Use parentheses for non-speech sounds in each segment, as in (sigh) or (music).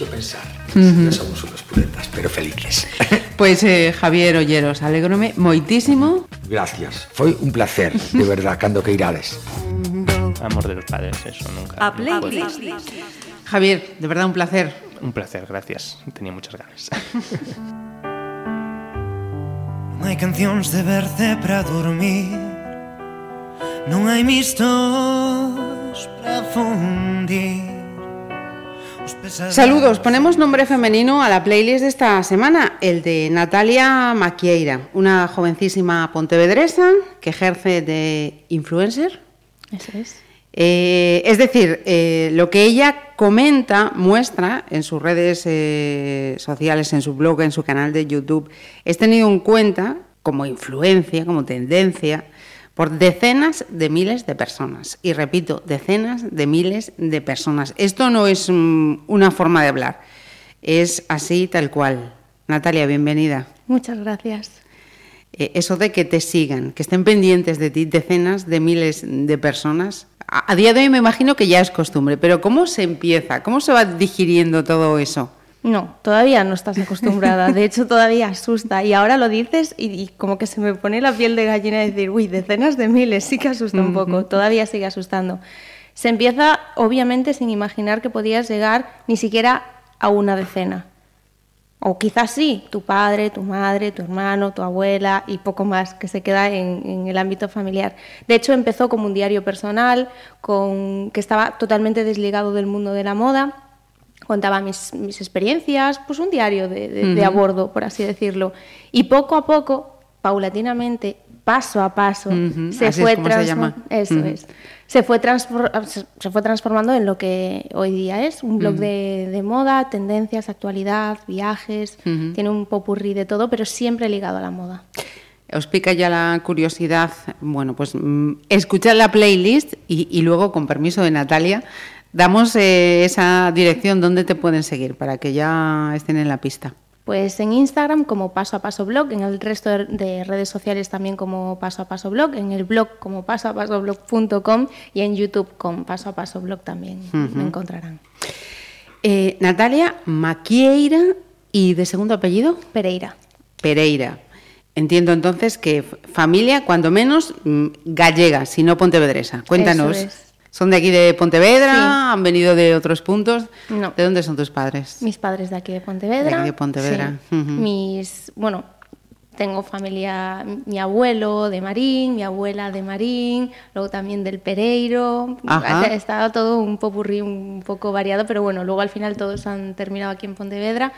hecho pensar. No somos unos puretas, pero felices. (laughs) Pues eh, Javier Olleros, alegrome moitísimo. Gracias. Foi un placer, de verdad, cando que irades. Amor de los padres, eso nunca. A no playlist. Javier, de verdad un placer. Un placer, gracias. Tenía muchas ganas. (laughs) Non hai cancións de berce para dormir Non hai mistos para fundir Saludos, ponemos nombre femenino a la playlist de esta semana, el de Natalia Maquieira, una jovencísima pontevedresa que ejerce de influencer. Eso es. Eh, es decir, eh, lo que ella comenta, muestra en sus redes eh, sociales, en su blog, en su canal de YouTube, es tenido en cuenta como influencia, como tendencia, por decenas de miles de personas. Y repito, decenas de miles de personas. Esto no es mm, una forma de hablar, es así tal cual. Natalia, bienvenida. Muchas gracias. Eh, eso de que te sigan, que estén pendientes de ti decenas de miles de personas. A, a día de hoy me imagino que ya es costumbre, pero ¿cómo se empieza? ¿Cómo se va digiriendo todo eso? No, todavía no estás acostumbrada. De hecho, todavía asusta. Y ahora lo dices y, y como que se me pone la piel de gallina de decir, uy, decenas de miles, sí que asusta un poco. Todavía sigue asustando. Se empieza, obviamente, sin imaginar que podías llegar ni siquiera a una decena. O quizás sí, tu padre, tu madre, tu hermano, tu abuela y poco más que se queda en, en el ámbito familiar. De hecho, empezó como un diario personal, con, que estaba totalmente desligado del mundo de la moda. Contaba mis, mis experiencias, pues un diario de, de- de a bordo, por así decirlo. Y poco a poco, paulatinamente, paso a paso, se así es fue como se transfor- llama. Eso es. Se fue, se- transformando en lo que hoy día es, un blog de, de moda, tendencias, actualidad, viajes, tiene un popurrí de todo, pero siempre ligado a la moda. Os pica ya la curiosidad, bueno, pues mm, escuchad la playlist y, y luego, con permiso de Natalia, damos eh, esa dirección donde te pueden seguir para que ya estén en la pista. Pues en Instagram como Paso a Paso Blog, en el resto de- de redes sociales también como Paso a Paso Blog, en el blog como pasoapasoblog.com y en YouTube con Paso a Paso Blog también me encontrarán. Eh, Natalia Maquieira y de segundo apellido Pereira. Pereira. Entiendo entonces que familia, cuando menos, mm, gallega, si no pontevedresa. Cuéntanos. Eso es. ¿Son de aquí de Pontevedra? Sí. ¿Han venido de otros puntos? No. ¿De dónde son tus padres? Mis padres de aquí de Pontevedra. De aquí de Pontevedra, Sí. Mis, bueno, tengo familia, mi abuelo de Marín, mi abuela de Marín, luego también del Pereiro. Ajá. Estaba todo un popurrí un poco variado, pero bueno, luego al final todos han terminado aquí en Pontevedra,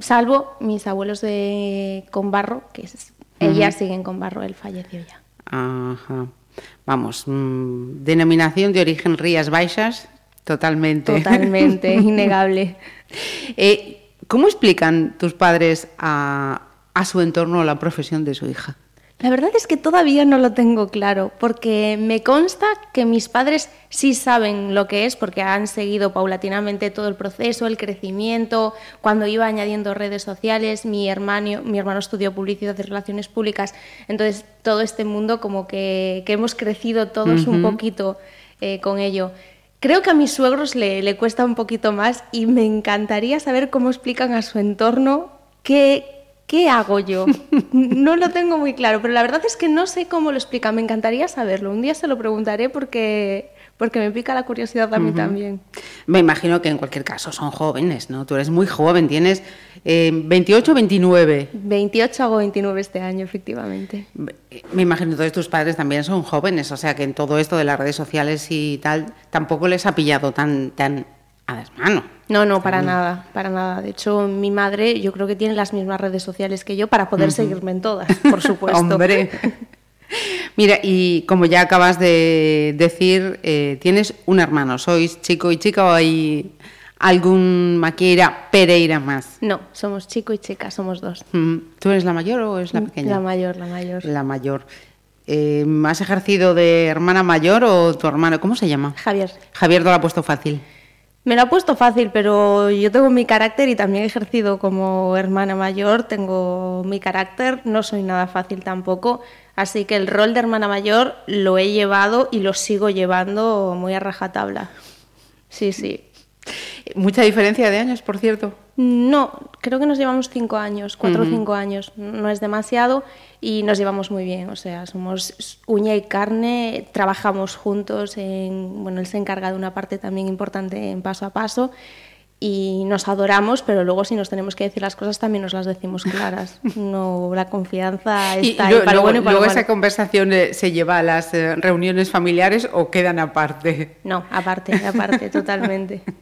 salvo mis abuelos de Conbarro, que es, ellas siguen con Barro, él falleció ya. Ajá. Vamos, mm, denominación de origen Rías Baixas, totalmente. Totalmente, (laughs) innegable. Eh, ¿Cómo explican tus padres a, a su entorno la profesión de su hija? La verdad es que todavía no lo tengo claro, porque me consta que mis padres sí saben lo que es, porque han seguido paulatinamente todo el proceso, el crecimiento, cuando iba añadiendo redes sociales, mi hermano, mi hermano estudió publicidad y relaciones públicas, entonces todo este mundo como que, que hemos crecido todos un poquito eh, con ello. Creo que a mis suegros le, le cuesta un poquito más y me encantaría saber cómo explican a su entorno qué, ¿Qué hago yo? No lo tengo muy claro, pero la verdad es que no sé cómo lo explica. Me encantaría saberlo. Un día se lo preguntaré porque, porque me pica la curiosidad a mí también. Me imagino que en cualquier caso son jóvenes, ¿no? Tú eres muy joven, tienes eh, 28 o 29. 28 hago 29 este año, efectivamente. Me imagino entonces tus padres también son jóvenes, o sea que en todo esto de las redes sociales y tal, tampoco les ha pillado tan, tan a. No, no, para nada, para nada. De hecho, mi madre yo creo que tiene las mismas redes sociales que yo para poder seguirme en todas, por supuesto. Hombre. (laughs) Mira, y como ya acabas de decir, eh, tienes un hermano, ¿sois chico y chica o hay algún Maquieira Pereira más? No, somos chico y chica, somos dos. Mm, ¿Tú eres la mayor o es la pequeña? La mayor, la mayor. La mayor. Eh, ¿Has ejercido de hermana mayor o tu hermano? ¿Cómo se llama? Javier. Javier te lo ha puesto fácil. Me lo ha puesto fácil, pero yo tengo mi carácter y también he ejercido como hermana mayor, tengo mi carácter, no soy nada fácil tampoco, así que el rol de hermana mayor lo he llevado y lo sigo llevando muy a rajatabla. Sí, sí. Mucha diferencia de años, por cierto. No, creo que nos llevamos cinco años, cuatro o cinco años. No es demasiado y nos llevamos muy bien. O sea, somos uña y carne, trabajamos juntos. En, bueno, él se encarga de una parte también importante en paso a paso y nos adoramos, pero luego si nos tenemos que decir las cosas también nos las decimos (laughs) claras. No, la confianza está y ahí para bueno y para luego esa conversación eh, se lleva a las eh, reuniones familiares o quedan aparte. No, aparte, aparte, totalmente. (laughs)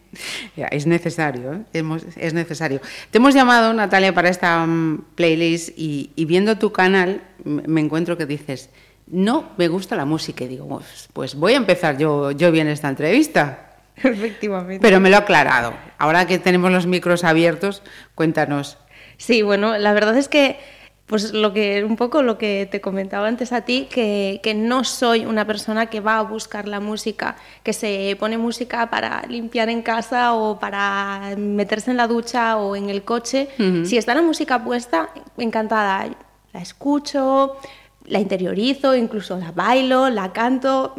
Ya, es necesario, ¿eh? Hemos- es necesario. Te hemos llamado, Natalia, para esta mm, playlist y, y viendo tu canal me encuentro que dices, no me gusta la música. Y digo, pues, pues voy a empezar yo, yo bien esta entrevista. (laughs) Efectivamente. Pero me lo ha aclarado. Ahora que tenemos los micros abiertos, cuéntanos. Sí, bueno, la verdad es que, pues lo que, un poco lo que te comentaba antes a ti, que, que no soy una persona que va a buscar la música, que se pone música para limpiar en casa o para meterse en la ducha o en el coche. Si está la música puesta, encantada. La escucho, la interiorizo, incluso la bailo, la canto,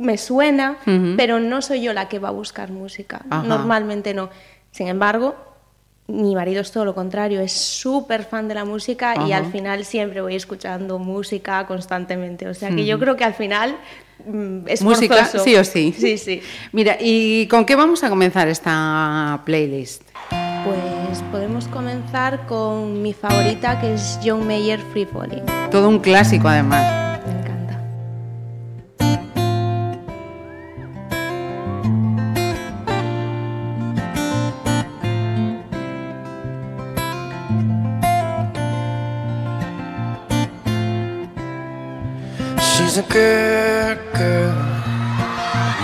me suena, pero no soy yo la que va a buscar música. Ajá. Normalmente no. Sin embargo, mi marido es todo lo contrario, es súper fan de la música y al final siempre voy escuchando música constantemente. O sea que yo creo que al final mm, es Música, forzoso. sí o sí. Sí, sí. Mira, ¿y con qué vamos a comenzar esta playlist? Pues podemos comenzar con mi favorita que es John Mayer Free Falling. Todo un clásico, además. She's a good girl,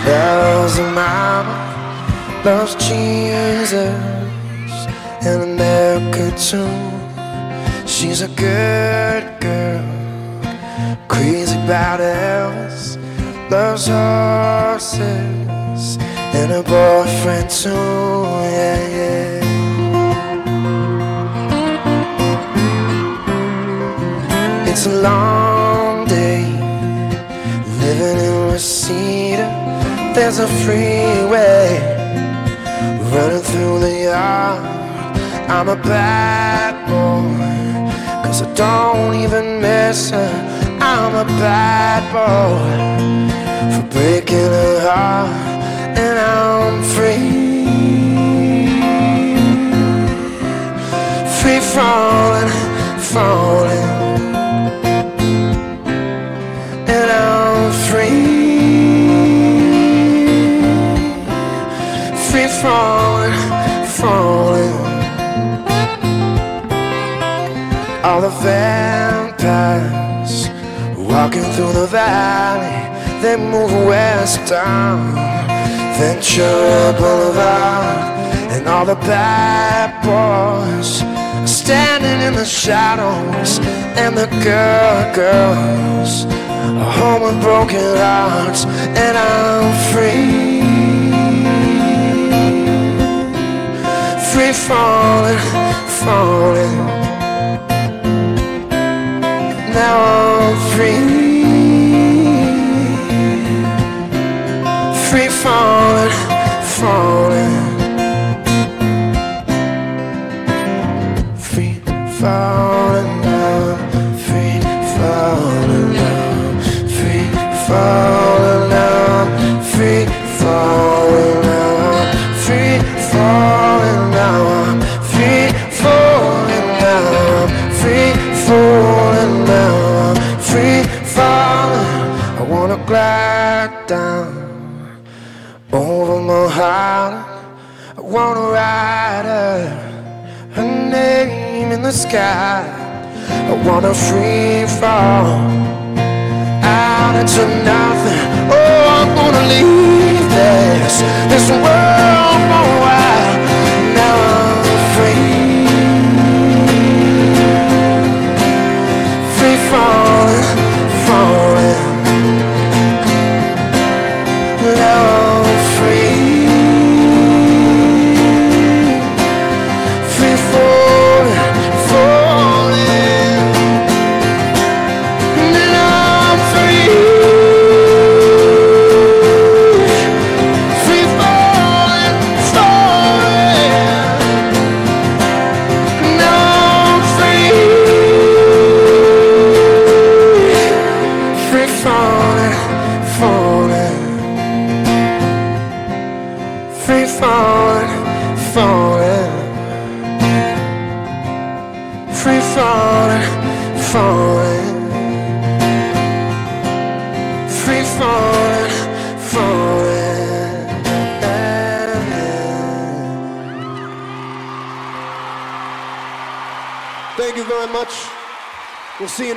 loves her mama, loves Jesus and America too. She's a good girl, crazy about Elvis, loves horses and her boyfriend too. Yeah, yeah. It's a long in Reseda. There's a freeway running through the yard. I'm a bad boy, cause I don't even miss her. I'm a bad boy for breaking her heart, and I'm free. Free falling, falling All the vampires walking through the valley, they move west down Ventura Boulevard, and all the bad boys standing in the shadows, and the girl girls are home with broken hearts, and I'm free, free falling, falling. Now I'm free, free falling, falling. Free falling sky. I wanna free fall out into nothing. Oh, I'm gonna leave this this world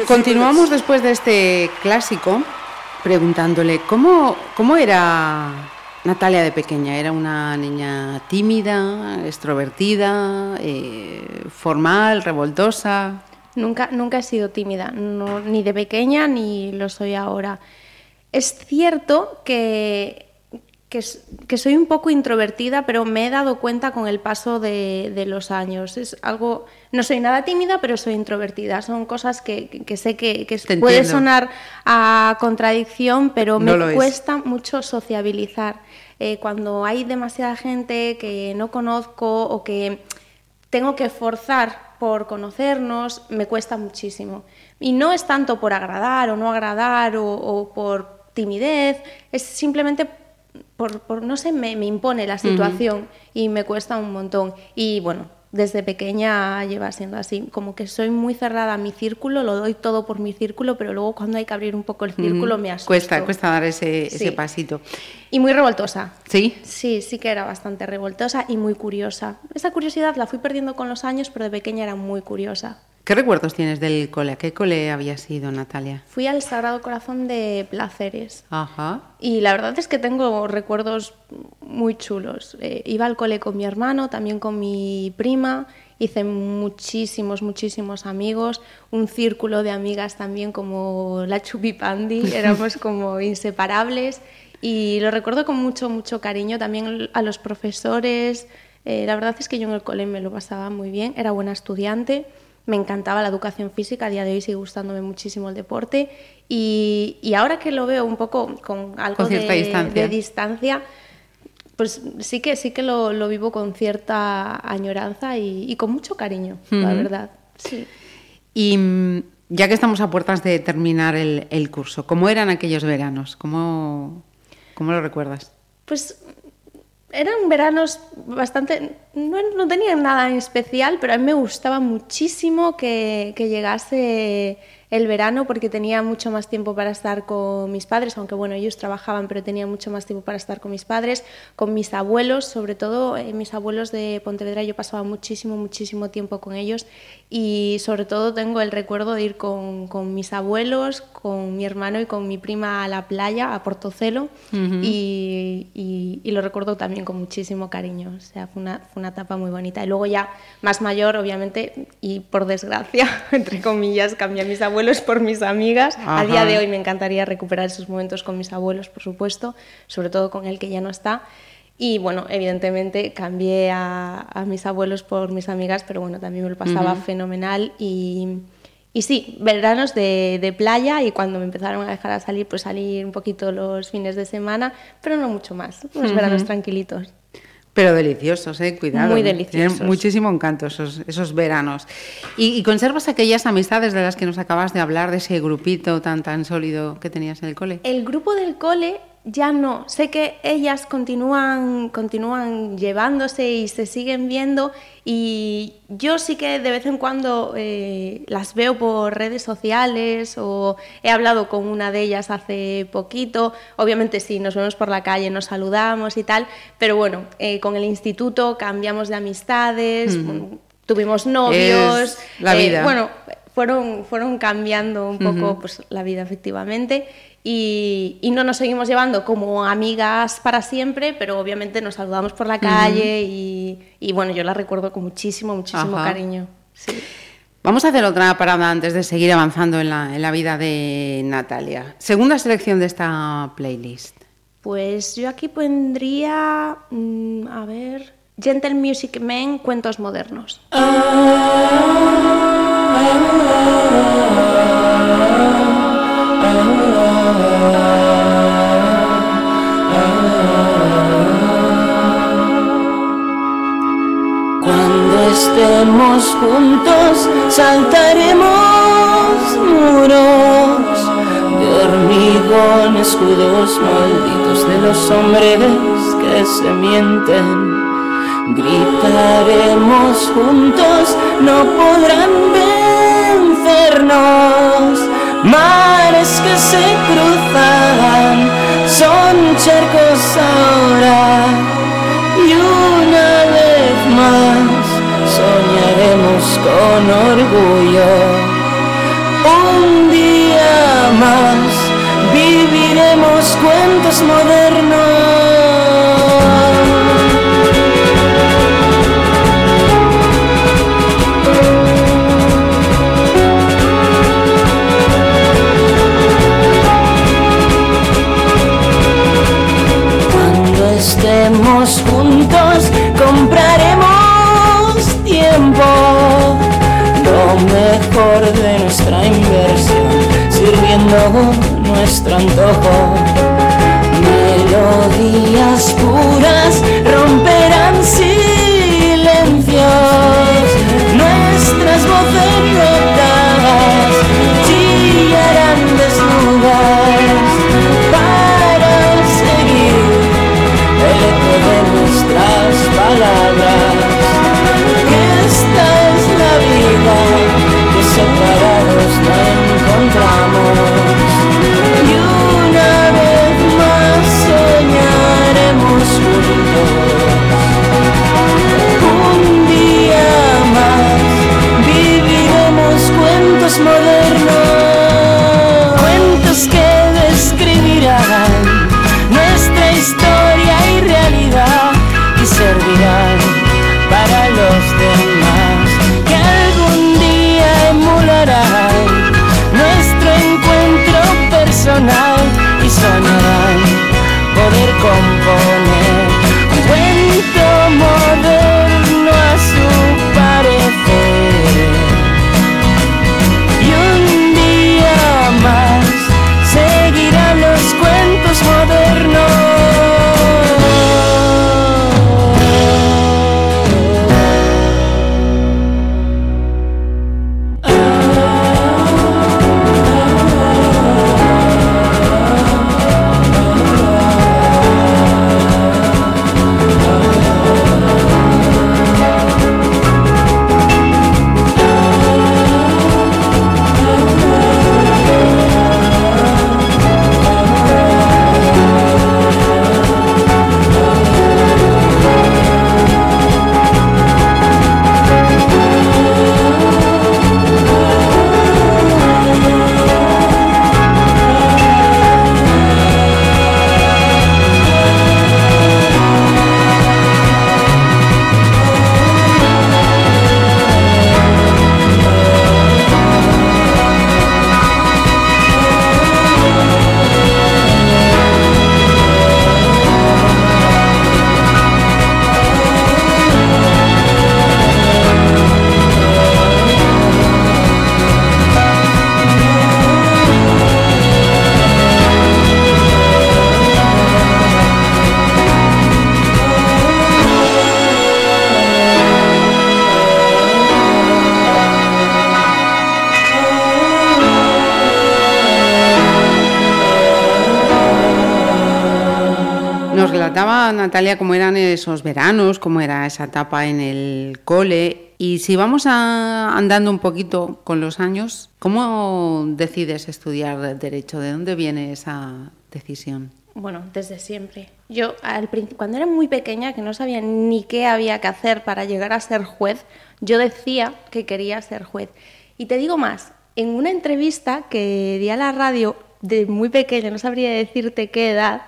Continuamos después de este clásico preguntándole cómo, cómo era Natalia de pequeña. ¿Era una niña tímida, extrovertida, eh, formal, revoltosa? Nunca, nunca he sido tímida, no- ni de pequeña ni lo soy ahora. Es cierto que, que, que soy un poco introvertida, pero me he dado cuenta con el paso de, de los años. Es algo, no soy nada tímida, pero soy introvertida. Son cosas que, que- sé que, que puede entiendo. sonar a contradicción, pero No me es. cuesta mucho sociabilizar. Eh, cuando hay demasiada gente que no conozco o que tengo que forzar por conocernos, me cuesta muchísimo. Y no es tanto por agradar o no agradar o, o por timidez, es simplemente por, por, no sé, me, me impone la situación y me cuesta un montón. Y bueno, desde pequeña lleva siendo así, como que soy muy cerrada a mi círculo, lo doy todo por mi círculo, pero luego cuando hay que abrir un poco el círculo me asusto. Cuesta, cuesta dar ese, ese pasito. Y muy revoltosa. ¿Sí? Sí, sí que era bastante revoltosa y muy curiosa. Esa curiosidad la fui perdiendo con los años, pero de pequeña era muy curiosa. ¿Qué recuerdos tienes del cole? ¿A qué cole habías ido, Natalia? Fui al Sagrado Corazón de Placeres Ajá. y la verdad es que tengo recuerdos muy chulos. Eh, iba al cole con mi hermano, también con mi prima, hice muchísimos, muchísimos amigos, un círculo de amigas también como la Chupipandi, (laughs) éramos como inseparables y lo recuerdo con mucho, mucho cariño también a los profesores. Eh, la verdad es que yo en el cole me lo pasaba muy bien, era buena estudiante. Me encantaba la educación física, a día de hoy sigue gustándome muchísimo el deporte y, y ahora que lo veo un poco con algo Con de, distancia. de distancia, pues sí que sí que lo, lo vivo con cierta añoranza y, y con mucho cariño, la verdad. Sí. Y mm, ya que estamos a puertas de terminar el, el curso, ¿cómo eran aquellos veranos? ¿Cómo, cómo lo recuerdas? Pues eran veranos bastante... No, no tenían nada en especial, pero a mí me gustaba muchísimo que, que llegase el verano porque tenía mucho más tiempo para estar con mis padres, aunque bueno, ellos trabajaban, pero tenía mucho más tiempo para estar con mis padres, con mis abuelos, sobre todo eh, mis abuelos de Pontevedra, yo pasaba muchísimo, muchísimo tiempo con ellos y sobre todo tengo el recuerdo de ir con, con mis abuelos, con mi hermano y con mi prima a la playa, a Portocelo, y, y- y lo recuerdo también con muchísimo cariño. O sea, fue una, fue una etapa muy bonita. Y luego ya más mayor, obviamente, y por desgracia, (laughs) entre comillas, cambié a mis abuelos por mis amigas. A día Ajá. de hoy me encantaría recuperar esos momentos con mis abuelos, por supuesto, sobre todo con el que ya no está. Y bueno, evidentemente cambié a, a mis abuelos por mis amigas, pero bueno, también me lo pasaba fenomenal. Y, y sí, veranos de, de playa y cuando me empezaron a dejar a salir, pues salir un poquito los fines de semana, pero no mucho más, unos veranos tranquilitos. Pero deliciosos, ¿eh? Cuidado. Muy ¿eh? deliciosos. Tienen muchísimo encanto esos, esos veranos. ¿Y, y conservas aquellas amistades de las que nos acabas de hablar, de ese grupito tan, tan sólido que tenías en el cole? El grupo del cole ya no. Sé que ellas continúan, continúan llevándose y se siguen viendo y yo sí que de vez en cuando eh, las veo por redes sociales o he hablado con una de ellas hace poquito. Obviamente sí, nos vemos por la calle, nos saludamos y tal, pero bueno, eh, con el instituto cambiamos de amistades, tuvimos novios. Es la eh, vida. bueno, fueron, fueron cambiando un poco pues, la vida efectivamente y, y no nos seguimos llevando como amigas para siempre, pero obviamente nos saludamos por la calle y, y, bueno, yo la recuerdo con muchísimo, muchísimo Ajá. cariño. Sí. Vamos a hacer otra parada antes de seguir avanzando en la, en la vida de Natalia. Segunda selección de esta playlist. Pues yo aquí pondría, mm, a ver, Gentle Music Men, cuentos modernos. Cuando estemos juntos saltaremos muros de hormigón, escudos malditos de los hombres que se mienten. Gritaremos juntos, no podrán vencernos. Mares que se cruzan, son charcos ahora y una vez más soñaremos con orgullo. Un día más viviremos cuentos modernos. De nuestra inversión, sirviendo nuestro antojo. Melodías puras romperán silencios, nuestras voces rotas chillarán desnudas para seguir el eco de nuestras palabras. Y una vez más soñaremos juntos. Natalia cómo eran esos veranos, cómo era esa etapa en el cole. Y si vamos a- andando un poquito con los años, ¿cómo decides estudiar Derecho? ¿De dónde viene esa decisión? Bueno, desde siempre. Yo, al cuando era muy pequeña, que no sabía ni qué había que hacer para llegar a ser juez, yo decía que quería ser juez. Y te digo más, en una entrevista que di a la radio de muy pequeña, no sabría decirte qué edad,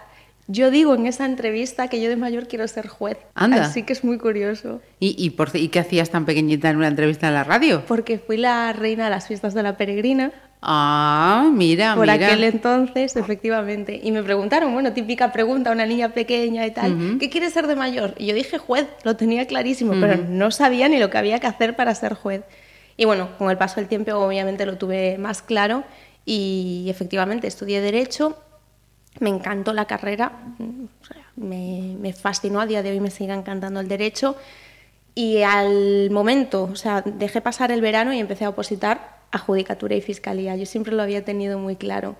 yo digo en esa entrevista que yo de mayor quiero ser juez. Anda. Así que es muy curioso. ¿Y, y, por, ¿Y qué hacías tan pequeñita en una entrevista en la radio? Porque fui la reina de las fiestas de la peregrina. Ah, mira, Por mira. aquel entonces, efectivamente. Y me preguntaron, bueno, típica pregunta, a una niña pequeña y tal, ¿qué quieres ser de mayor? Y yo dije juez, lo tenía clarísimo, pero no sabía ni lo que había que hacer para ser juez. Y bueno, con el paso del tiempo obviamente lo tuve más claro y efectivamente estudié Derecho, me encantó la carrera, me fascinó, a día de hoy me sigue encantando el Derecho. Y al momento, o sea, dejé pasar el verano y empecé a opositar a Judicatura y Fiscalía. Yo siempre lo había tenido muy claro.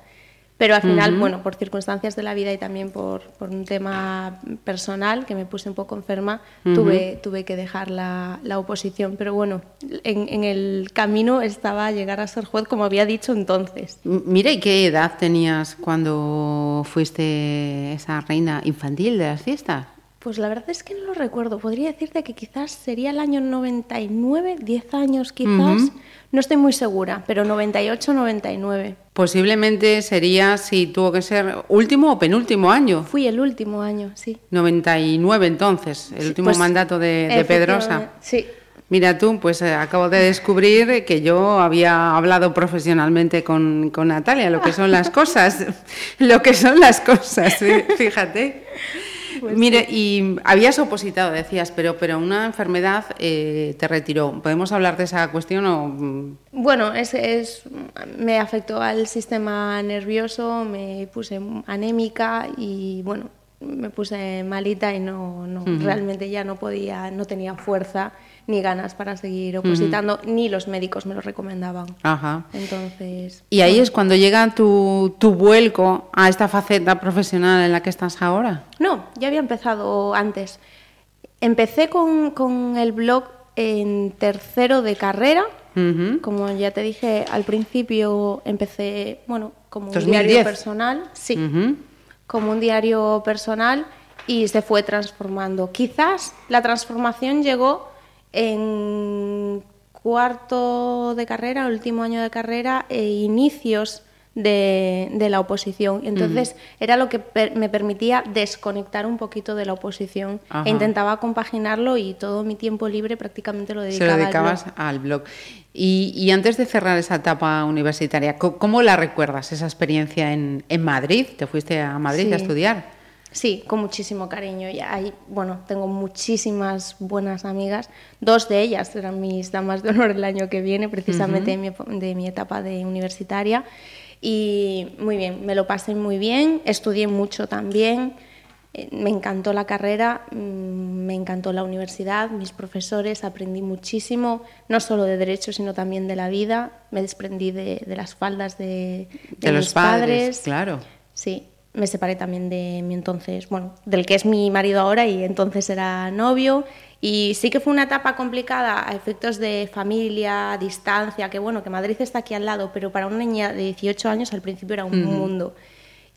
Pero al final, bueno, por circunstancias de la vida y también por, por un tema personal, que me puse un poco enferma, tuve, tuve que dejar la, la oposición. Pero bueno, en, en el camino estaba a llegar a ser juez, como había dicho entonces. M- Mira, ¿y qué edad tenías cuando fuiste esa reina infantil de las fiestas? Pues la verdad es que no lo recuerdo. Podría decirte que quizás sería el año 99, 10 años quizás. No estoy muy segura, pero 98, 99. Posiblemente sería, si tuvo que ser último o penúltimo año. Fui el último año, sí. 99 entonces, el Sí, último pues, mandato de, de Pedrosa. Sí. Mira tú, pues eh, acabo de descubrir que yo había hablado profesionalmente con, con Natalia, lo que son las cosas, (laughs) lo que son las cosas, fí- fíjate. Pues Mire, y habías opositado, decías, pero, pero una enfermedad eh, te retiró. ¿Podemos hablar de esa cuestión o...? mm, Bueno, es, es- me afectó al sistema nervioso, me puse anémica y bueno, me puse malita y no, no realmente ya no podía, no tenía fuerza ni ganas para seguir opositando, ni los médicos me lo recomendaban. Ajá. Entonces, Y ahí es cuando llega tu, tu vuelco a esta faceta profesional en la que estás ahora. No, ya había empezado antes. Empecé con, con el blog en tercero de carrera. Ujú. Como ya te dije al principio, empecé, bueno, como un 2010. diario personal. Sí, Ujú. como un diario personal y se fue transformando. Quizás la transformación llegó en cuarto de carrera, último año de carrera e inicios de, de la oposición. Entonces era lo que per- me permitía desconectar un poquito de la oposición Ajá. e intentaba compaginarlo y todo mi tiempo libre prácticamente lo Se dedicaba lo al dedicabas blog. al blog. Y, y antes de cerrar esa etapa universitaria, ¿cómo la recuerdas, esa experiencia en, en Madrid? ¿Te fuiste a Madrid a estudiar? Sí, con muchísimo cariño. Ya hay, bueno, tengo muchísimas buenas amigas. Dos de ellas serán mis damas de honor el año que viene, precisamente de, mi, epo- de mi etapa de universitaria. Y muy bien, me lo pasé muy bien, estudié mucho también. eh, Me encantó la carrera, mm, me encantó la universidad, mis profesores, aprendí muchísimo, no solo de derecho, sino también de la vida. Me desprendí de, de las faldas de, de De mis los padres, padres. claro. Sí, me separé también de mi entonces, bueno, del que es mi marido ahora y entonces era novio. Y sí que fue una etapa complicada a efectos de familia, distancia, que bueno, que Madrid está aquí al lado, pero para una niña de 18 años al principio era un mundo.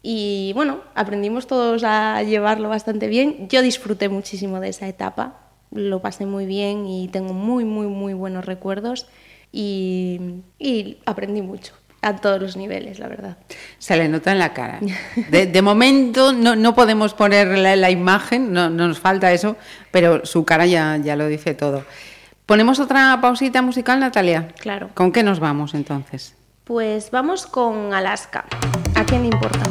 Y bueno, aprendimos todos a llevarlo bastante bien. Yo disfruté muchísimo de esa etapa, lo pasé muy bien y tengo muy, muy, muy buenos recuerdos y, y aprendí mucho a todos los niveles, la verdad. Se le nota en la cara. De, de momento no, no podemos poner la, la imagen, no, no nos falta eso, pero su cara ya, ya lo dice todo. ¿Ponemos otra pausita musical, Natalia? Claro. ¿Con qué nos vamos entonces? Pues vamos con Alaska. ¿A quién le importa?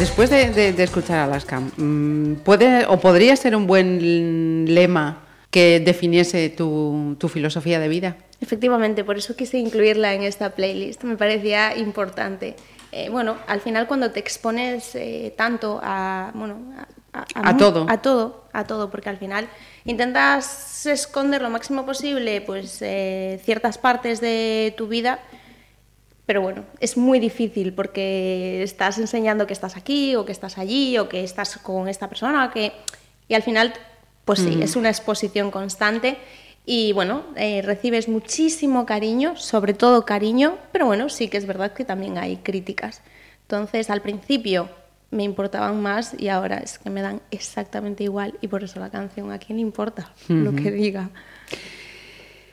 Después de, de- de escuchar a Alaska, mm, ¿puede o podría ser un buen lema que definiese tu, tu filosofía de vida? Efectivamente, por eso quise incluirla en esta playlist, me parecía importante. Eh, bueno, al final cuando te expones eh, tanto a, bueno, a, todo. a todo, a todo, porque al final intentas esconder lo máximo posible, pues eh, ciertas partes de tu vida, pero bueno, es muy difícil porque estás enseñando que estás aquí o que estás allí o que estás con esta persona, que y al final, pues sí, es una exposición constante y bueno, eh, recibes muchísimo cariño, sobre todo cariño, pero bueno, sí que es verdad que también hay críticas. Entonces, al principio me importaban más y ahora es que me dan exactamente igual y por eso la canción, ¿a quién le importa lo que diga?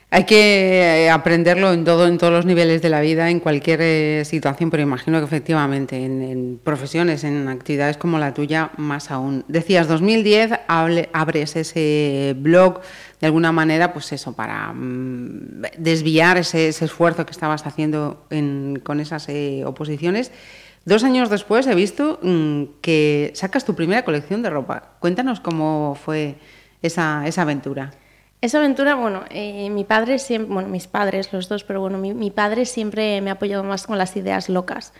Hay que eh, aprenderlo en todo, todos los niveles de la vida, en cualquier eh, situación, pero imagino que efectivamente en, profesiones, en actividades como la tuya, más aún. Decías 2010, hable- abres ese blog de alguna manera, pues eso, para mm, desviar ese, esfuerzo que estabas haciendo en- con esas eh, oposiciones. Dos años después he visto mm, que sacas tu primera colección de ropa. Cuéntanos cómo fue esa aventura. Esa aventura, bueno, eh, mi padre siempre, bueno, mis padres, los dos, pero bueno, mi, mi padre siempre me ha apoyado más con las ideas locas.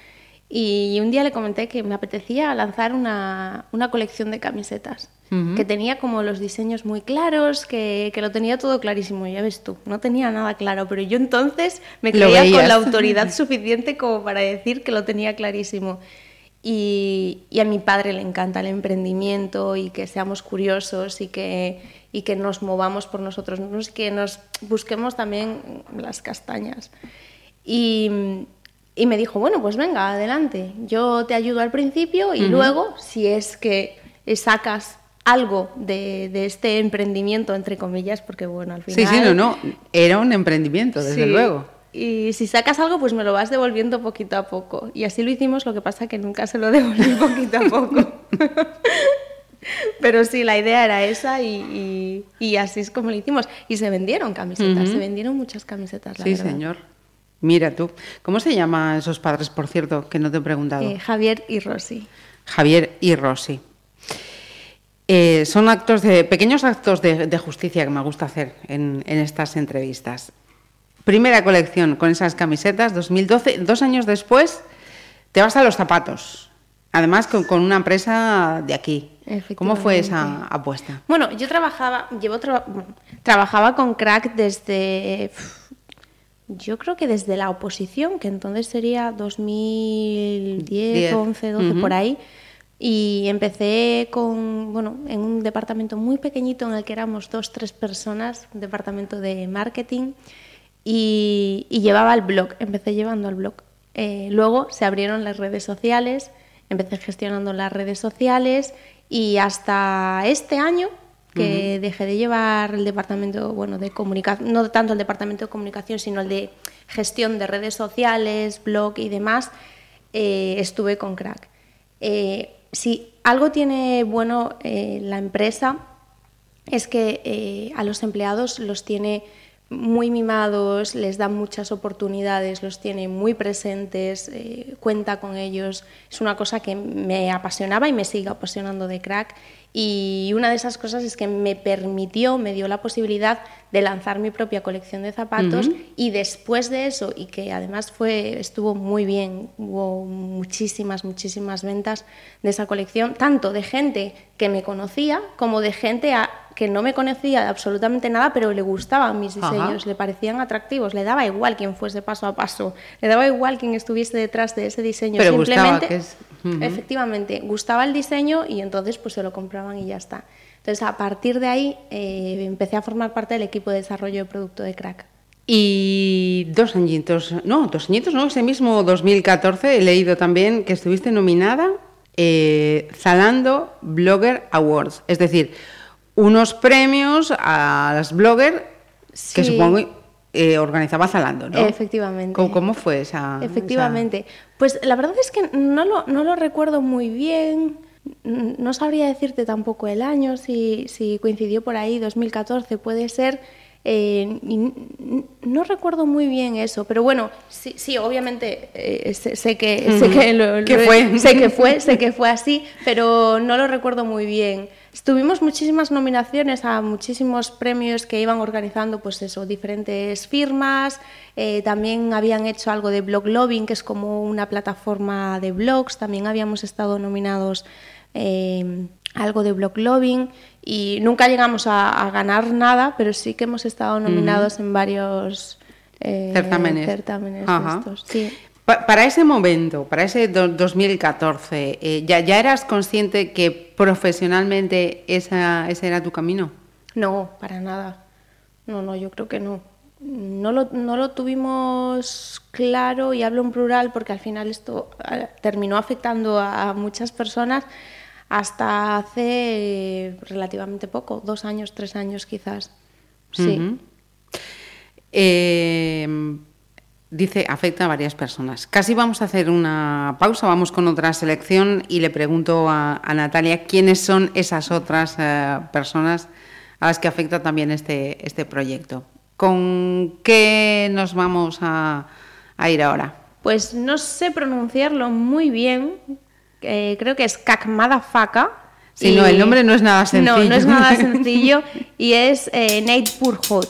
Y un día le comenté que me apetecía lanzar una, una colección de camisetas, que tenía como los diseños muy claros, que, que lo tenía todo clarísimo, ya ves tú, no tenía nada claro, pero yo entonces me creía con la (laughs) autoridad suficiente como para decir que lo tenía clarísimo. Y, y a mi padre le encanta el emprendimiento y que seamos curiosos y que, y que nos movamos por nosotros mismos y que nos busquemos también las castañas. Y, y me dijo, bueno, pues venga, adelante, yo te ayudo al principio y luego, si es que sacas algo de, de este emprendimiento, entre comillas, porque bueno, al final... Sí, sí, no, no. Era un emprendimiento, desde Sí. luego. Y si sacas algo, pues me lo vas devolviendo poquito a poco. Y así lo hicimos, lo que pasa que nunca se lo (laughs) devolví poquito a poco. (laughs) (laughs) Pero sí, la idea era esa y, y- y así es como lo hicimos. Y se vendieron camisetas, se vendieron muchas camisetas, la Sí, verdad. señor. Mira tú. ¿Cómo se llaman esos padres, por cierto, que no te he preguntado? Eh, Javier y Rosy. Javier y Rosy. Eh, son actos de, pequeños actos de, de justicia que me gusta hacer en, en estas entrevistas. Primera colección con esas camisetas, 2012. Dos años después te vas a los zapatos. Además, con, con una empresa de aquí. ¿Cómo fue esa apuesta? Bueno, yo trabajaba, llevo trabajaba con crack desde, yo creo que desde la oposición, que entonces sería 2010, Diez. 11, 12, Ujú. por ahí. Y empecé con, bueno, en un departamento muy pequeñito en el que éramos dos, tres personas, un departamento de marketing, y, y llevaba el blog, empecé llevando el blog. Eh, luego se abrieron las redes sociales, empecé gestionando las redes sociales y hasta este año que dejé de llevar el departamento, bueno, de comunicación, no tanto el departamento de comunicación, sino el de gestión de redes sociales, blog y demás, eh, estuve con Crack. Eh, si algo tiene bueno eh, la empresa es que a los empleados los tiene muy mimados, les da muchas oportunidades, los tiene muy presentes, eh, cuenta con ellos. Es una cosa que me apasionaba y me sigue apasionando de crack. Y una de esas cosas es que me permitió, me dio la posibilidad de lanzar mi propia colección de zapatos y después de eso, y que además fue, estuvo muy bien, hubo muchísimas, muchísimas ventas de esa colección, tanto de gente que me conocía como de gente a- que no me conocía de absolutamente nada, pero le gustaban mis Ajá. diseños, le parecían atractivos, le daba igual quién fuese paso a paso, le daba igual quién estuviese detrás de ese diseño. Pero gustaba, Simplemente, que es- Ujú. efectivamente, gustaba el diseño y entonces pues se lo compraban y ya está. Entonces a partir de ahí eh, empecé a formar parte del equipo de desarrollo de producto de Crack. Y dos añitos, no, dos añitos, no, ese mismo 2014 he leído también que estuviste nominada eh, Zalando Blogger Awards, es decir, unos premios a las blogger que supongo eh, organizaba Zalando, ¿no? Efectivamente. ¿Cómo, cómo fue esa? Efectivamente. Pues la verdad es que no lo, no lo recuerdo muy bien. No sabría decirte tampoco el año, si, si coincidió por ahí, 2014 puede ser. Eh, no recuerdo muy bien eso, pero bueno, sí, sí obviamente eh, sé, sé que, sé que, lo- Que lo- fue. sé que fue, sé que fue así, pero no lo recuerdo muy bien. Tuvimos muchísimas nominaciones a muchísimos premios que iban organizando, pues eso, diferentes firmas. eh, también habían hecho algo de blog lobbying, que es como una plataforma de blogs. También habíamos estado nominados eh, algo de blog lobbying y nunca llegamos a, a ganar nada, pero sí que hemos estado nominados en varios eh, Certámenes. certámenes Ajá. estos, sí. Pa- para ese momento, para ese do- 2014, eh, ¿ya, ¿ya eras consciente que profesionalmente esa, ese era tu camino? No, para nada. No, no, yo creo que no. No lo, no lo tuvimos claro y hablo en plural porque al final esto eh, terminó afectando a, muchas personas hasta hace relativamente poco, dos años, tres años quizás. Sí. Eh, dice, afecta a varias personas. Casi vamos a hacer una pausa, vamos con otra selección y le pregunto a, a Natalia quiénes son esas otras eh, personas a las que afecta también este, este proyecto. ¿Con qué nos vamos a, a ir ahora? Pues no sé pronunciarlo muy bien. eh, creo que es Kakmadafaka. Sí, no, el nombre no es nada (laughs) No, no sencillo. es nada (laughs) sencillo. y es eh, Nate Purhot.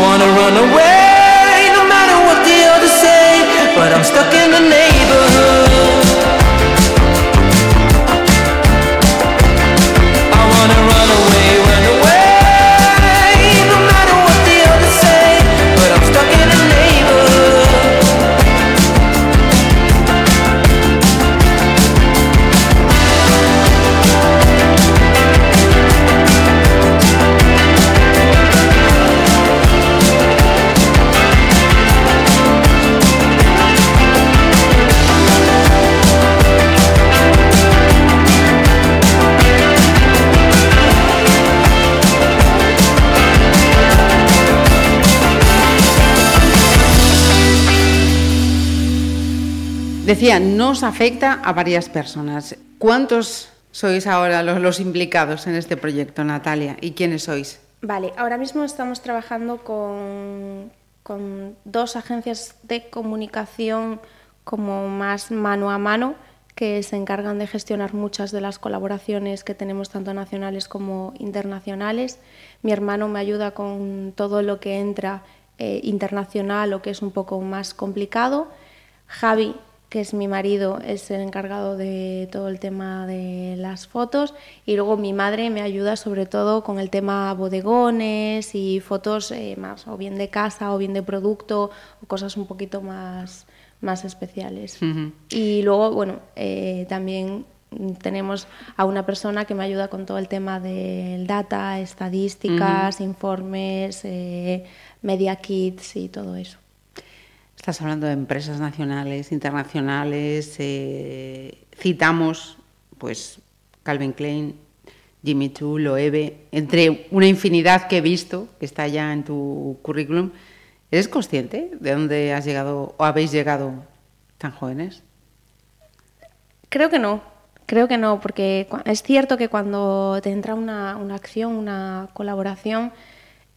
Wanna run away, no matter what the others say, but I'm stuck in the neighborhood. Decía, nos afecta a varias personas. ¿Cuántos sois ahora los, implicados en este proyecto, Natalia? ¿Y quiénes sois? Vale, ahora mismo estamos trabajando con, con dos agencias de comunicación como más mano a mano que se encargan de gestionar muchas de las colaboraciones que tenemos tanto nacionales como internacionales. Mi hermano me ayuda con todo lo que entra eh, internacional o que es un poco más complicado. Javi, que es mi marido, es el encargado de todo el tema de las fotos y luego mi madre me ayuda sobre todo con el tema bodegones y fotos eh, más o bien de casa o bien de producto o cosas un poquito más más especiales. Y luego, bueno, eh, también tenemos a una persona que me ayuda con todo el tema del data, estadísticas, informes, eh, media kits y todo eso. Estás hablando de empresas nacionales, internacionales, eh, citamos pues Calvin Klein, Jimmy Choo, Loewe, entre una infinidad que he visto que está ya en tu currículum. ¿Eres consciente de dónde has llegado o habéis llegado tan jóvenes? Creo que no, creo que no, porque es cierto que cuando te entra una, acción, una colaboración,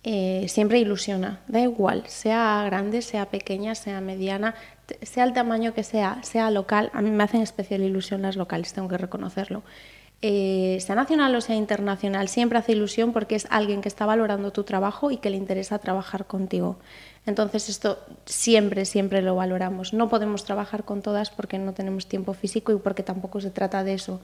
eh, siempre ilusiona, da igual, sea grande, sea pequeña, sea mediana, sea el tamaño que sea, sea local, a mí me hacen especial ilusión las locales, tengo que reconocerlo. Eh, sea nacional o sea internacional, siempre hace ilusión porque es alguien que está valorando tu trabajo y que le interesa trabajar contigo. Entonces esto siempre, siempre lo valoramos. No podemos trabajar con todas porque no tenemos tiempo físico y porque tampoco se trata de eso.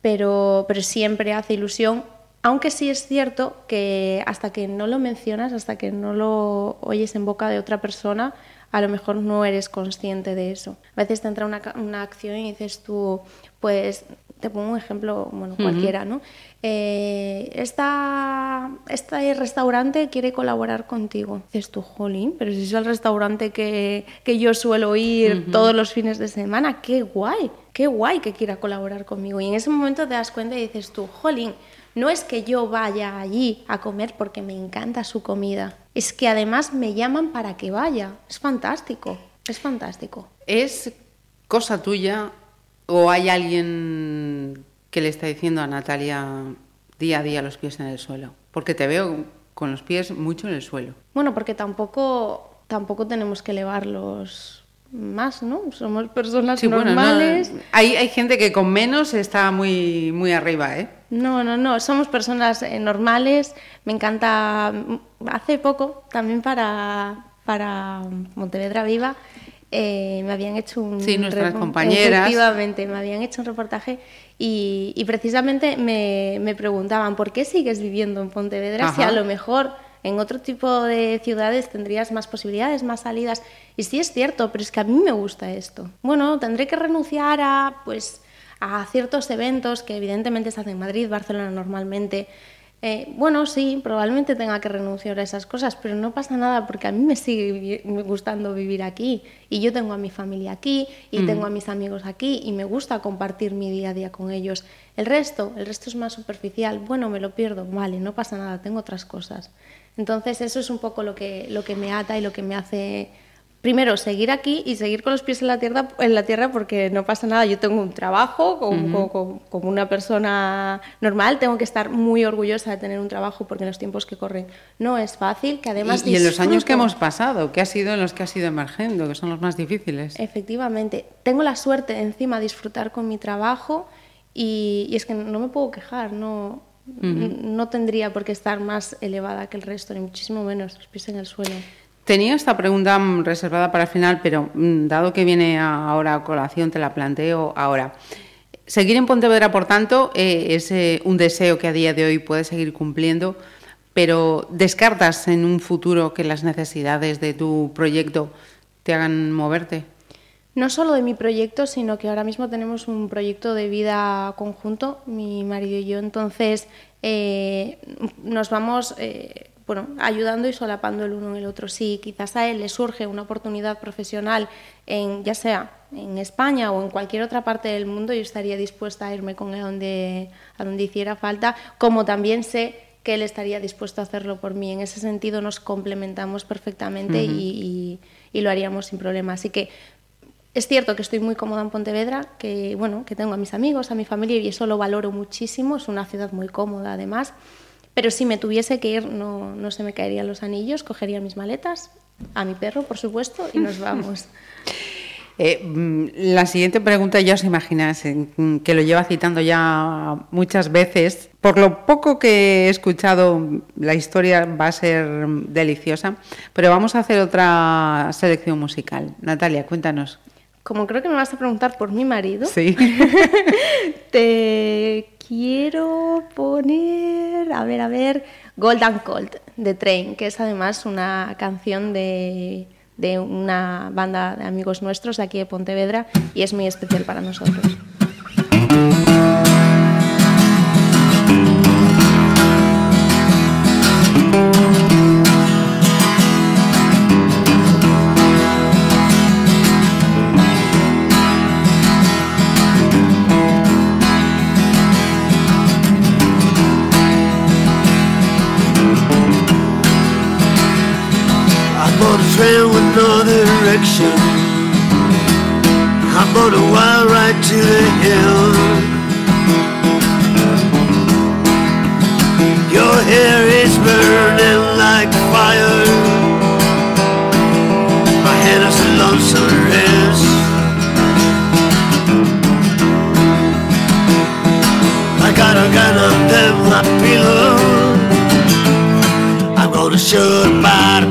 Pero, pero siempre hace ilusión, aunque sí es cierto que hasta que no lo mencionas, hasta que no lo oyes en boca de otra persona, a lo mejor no eres consciente de eso. A veces te entra una, una acción y dices tú, pues te pongo un ejemplo, bueno, cualquiera, ¿no? Eh, esta, este restaurante quiere colaborar contigo. Dices tú, jolín, pero si es el restaurante que, que yo suelo ir todos los fines de semana, qué guay, qué guay que quiera colaborar conmigo. Y en ese momento te das cuenta y dices tú, jolín, no es que yo vaya allí a comer porque me encanta su comida, es que además me llaman para que vaya. Es fantástico, es fantástico. Es cosa tuya ¿O hay alguien que le está diciendo a Natalia día a día los pies en el suelo? Porque te veo con los pies mucho en el suelo. Bueno, porque tampoco, tampoco tenemos que elevarlos más, ¿no? Somos personas normales. hay, hay gente que con menos está muy, muy arriba, ¿eh? No, no, no, somos personas eh, normales. Me encanta, hace poco, también para, para Montevedra Viva, eh, me habían hecho un... Sí, nuestras compañeras. Efectivamente, me habían hecho un reportaje y, precisamente me, preguntaban, ¿por qué sigues viviendo en Pontevedra si a lo mejor en otro tipo de ciudades tendrías más posibilidades, más salidas? Y sí es cierto, pero es que a mí me gusta esto. Bueno, tendré que renunciar a, pues, a ciertos eventos que evidentemente se hacen en Madrid, Barcelona normalmente, eh, bueno, sí, probablemente tenga que renunciar a esas cosas, pero no pasa nada porque a mí me sigue gustando vivir aquí y yo tengo a mi familia aquí y tengo a mis amigos aquí y me gusta compartir mi día a día con ellos. El resto, el resto es más superficial, bueno, me lo pierdo, vale, no pasa nada, tengo otras cosas. Entonces eso es un poco lo que, lo que me ata y lo que me hace primero seguir aquí y seguir con los pies en la tierra, en la tierra porque no pasa nada. Yo tengo un trabajo como, una persona normal, tengo que estar muy orgullosa de tener un trabajo porque en los tiempos que corren no es fácil, que además... Y, en los años que hemos pasado, que ha sido en los que has ido emergiendo, que son los más difíciles. Efectivamente, tengo la suerte encima de disfrutar con mi trabajo y, es que no me puedo quejar, no... No tendría por qué estar más elevada que el resto, ni muchísimo menos, los pies en el suelo. Tenía esta pregunta reservada para el final, pero mm, dado que viene ahora a colación, te la planteo ahora. Seguir en Pontevedra, por tanto, eh, es eh, un deseo que a día de hoy puedes seguir cumpliendo, pero ¿descartas en un futuro que las necesidades de tu proyecto te hagan moverte? No solo de mi proyecto, sino que ahora mismo tenemos un proyecto de vida conjunto, mi marido y yo. Entonces, eh, nos vamos bueno, ayudando y solapando el uno en el otro. Si quizás a él le surge una oportunidad profesional, en, ya sea en España o en cualquier otra parte del mundo, yo estaría dispuesta a irme con él a donde, a donde hiciera falta, como también sé que él estaría dispuesto a hacerlo por mí. En ese sentido nos complementamos perfectamente y, y, lo haríamos sin problema. Así que es cierto que estoy muy cómoda en Pontevedra, que, bueno, que tengo a mis amigos, a mi familia y eso lo valoro muchísimo. Es una ciudad muy cómoda además. Pero si me tuviese que ir, no, no se me caerían los anillos, cogería mis maletas a mi perro, por supuesto, y nos (laughs) vamos. Eh, mm, la siguiente pregunta ya os imagináis, mm, que lo lleva citando ya muchas veces. Por lo poco que he escuchado, la historia va a ser deliciosa, pero vamos a hacer otra selección musical. Natalia, cuéntanos. Como creo que me vas a preguntar por mi marido, Sí. (laughs) te quiero poner, a ver, a ver, Golden Cold de Train, que es además una canción de, de una banda de amigos nuestros de aquí de Pontevedra y es muy especial para nosotros. No direction. I'm on a wild ride to the hill. Your hair is burning like fire. My head is a lonesome rest. I got a gun under my pillow. I'm gonna shoot by the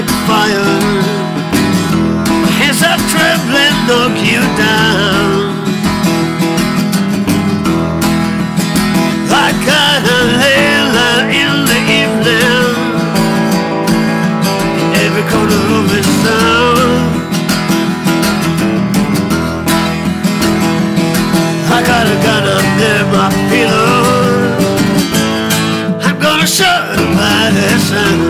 like fire. My hands are trembling, knock you down. Got a layla in the evening. In every corner of this town. I got a gun under my pillow. I'm gonna shoot by the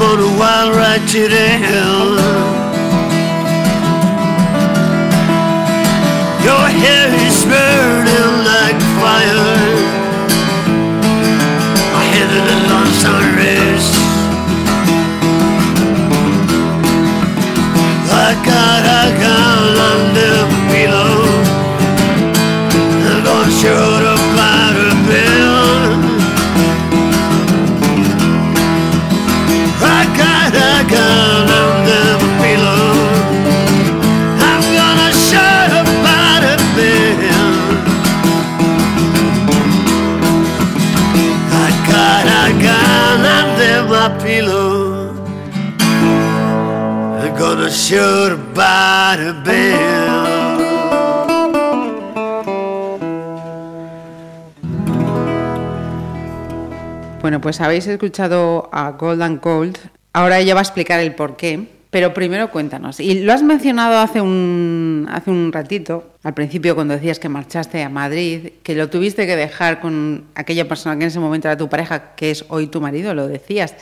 I'm a wild ride to the hill. Bill. Bueno, pues habéis escuchado a Golden Cold. Ahora ella va a explicar el por qué. Pero primero cuéntanos. Y lo has mencionado hace un, hace un ratito, al principio cuando decías que marchaste a Madrid, que lo tuviste que dejar con aquella persona que en ese momento era tu pareja, que es hoy tu marido, lo decías.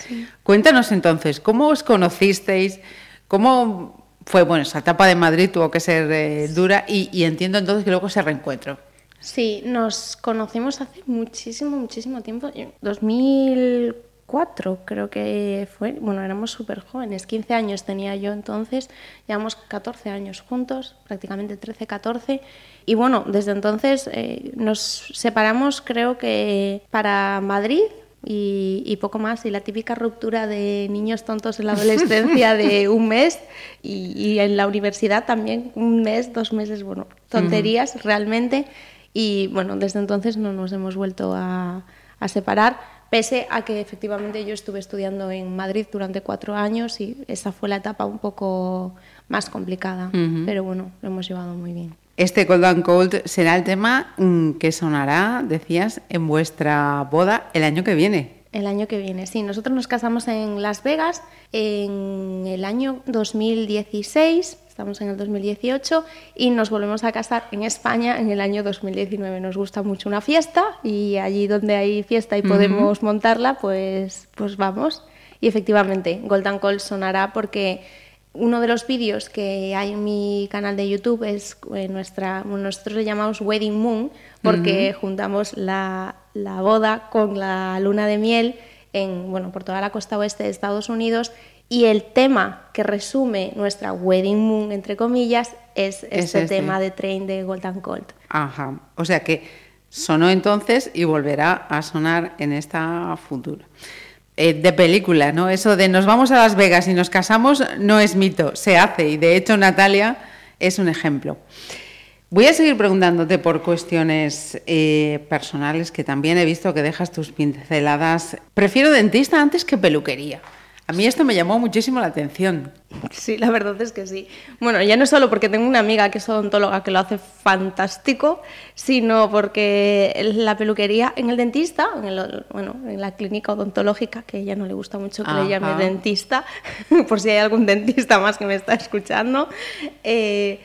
Cuéntanos entonces, ¿cómo os conocisteis? ¿Cómo fue? Bueno, esa etapa de Madrid tuvo que ser eh, dura y, y entiendo entonces que luego ese reencuentro. Sí, nos conocimos hace muchísimo, muchísimo tiempo. 2004 creo que fue. Bueno, éramos súper jóvenes. 15 años tenía yo entonces. Llevamos 14 años juntos, prácticamente 13, 14. Y bueno, desde entonces eh, nos separamos creo que para Madrid y, y poco más. Y la típica ruptura de niños tontos en la adolescencia de (laughs) un mes y, y en la universidad también un mes, dos meses, bueno, tonterías realmente. Y bueno, desde entonces no nos hemos vuelto a, a separar, pese a que efectivamente yo estuve estudiando en Madrid durante cuatro años y esa fue la etapa un poco más complicada. Pero bueno, lo hemos llevado muy bien. Este Cold and Cold será el tema mm, que sonará, decías, en vuestra boda el año que viene. El año que viene, sí. Nosotros nos casamos en Las Vegas en el año 2016, estamos en el 2018, y nos volvemos a casar en España en el año 2019. Nos gusta mucho una fiesta y allí donde hay fiesta y podemos montarla, pues, pues vamos. Y efectivamente, Golden Call sonará porque uno de los vídeos que hay en mi canal de YouTube es eh, nuestra, nosotros le llamamos Wedding Moon porque juntamos la, la boda con la luna de miel en, bueno, por toda la costa oeste de Estados Unidos y el tema que resume nuestra Wedding Moon, entre comillas, es Es este, este. tema de Train de Golden Colt. Ajá. O sea que sonó entonces y volverá a sonar en esta futura. Eh, de película, ¿no? Eso de nos vamos a Las Vegas y nos casamos no es mito, se hace y de hecho Natalia es un ejemplo. Voy a seguir preguntándote por cuestiones eh, personales que también he visto que dejas tus pinceladas. Prefiero dentista antes que peluquería. A mí esto me llamó muchísimo la atención. Sí, la verdad es que sí. Bueno, ya no solo porque tengo una amiga que es odontóloga que lo hace fantástico, sino porque la peluquería en el dentista, en, el- bueno, en la clínica odontológica, que a ella no le gusta mucho que le llame dentista, (laughs) por si hay algún dentista más que me está escuchando. eh,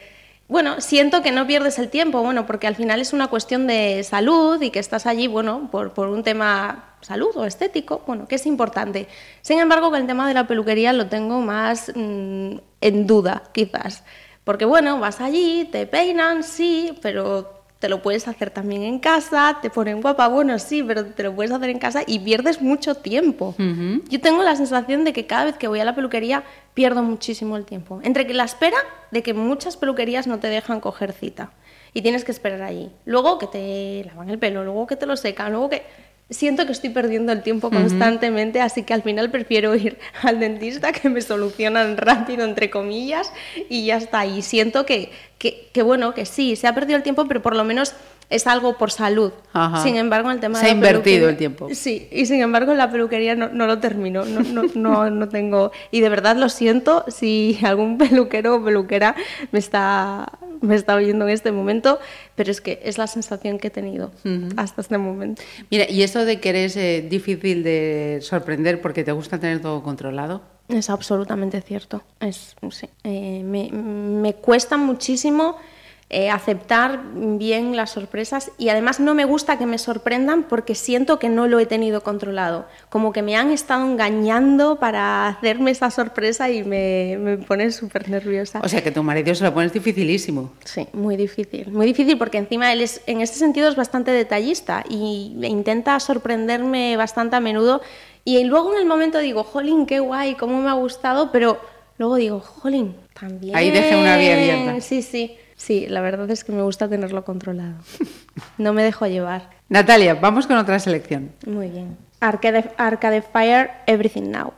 bueno, siento que no pierdes el tiempo, bueno, porque al final es una cuestión de salud y que estás allí, bueno, por, por un tema salud o estético, bueno, que es importante. Sin embargo, con el tema de la peluquería lo tengo más mm, en duda, quizás. Porque, bueno, vas allí, te peinan, sí, pero te lo puedes hacer también en casa, te ponen guapa, bueno, sí, pero te lo puedes hacer en casa y pierdes mucho tiempo. Yo tengo la sensación de que cada vez que voy a la peluquería pierdo muchísimo el tiempo. Entre que la espera de que muchas peluquerías no te dejan coger cita y tienes que esperar allí. Luego que te lavan el pelo, luego que te lo secan, luego que... Siento que estoy perdiendo el tiempo constantemente, así que al final prefiero (laughs) ir al dentista que me solucionan rápido, entre comillas, y ya está. Y siento que, que, que, bueno, que sí, se ha perdido el tiempo, pero por lo menos es algo por salud. Ajá. Sin embargo, el tema Se de ha invertido el tiempo. Sí, y sin embargo la peluquería no, no lo termino, no, no, no, no tengo... Y de verdad lo siento si algún peluquero o peluquera me está, me está oyendo en este momento, pero es que es la sensación que he tenido hasta este momento. Mira, y eso de que eres eh, difícil de sorprender porque te gusta tener todo controlado. Es absolutamente cierto. Es, sí. Eh, me, me cuesta muchísimo eh, aceptar bien las sorpresas y además no me gusta que me sorprendan porque siento que no lo he tenido controlado. Como que me han estado engañando para hacerme esa sorpresa y me, me pone súper nerviosa. O sea que tu marido se lo pones dificilísimo. Sí, muy difícil. Muy difícil porque encima él es, en ese sentido es bastante detallista y intenta sorprenderme bastante a menudo. Y luego en el momento digo, jolín, qué guay, cómo me ha gustado, pero luego digo, jolín, también. Ahí deje una vía abierta. Sí, sí. Sí, la verdad es que me gusta tenerlo controlado. No me dejo llevar. Natalia, vamos con otra selección. Muy bien. Arcade, Arcade Fire, Everything Now.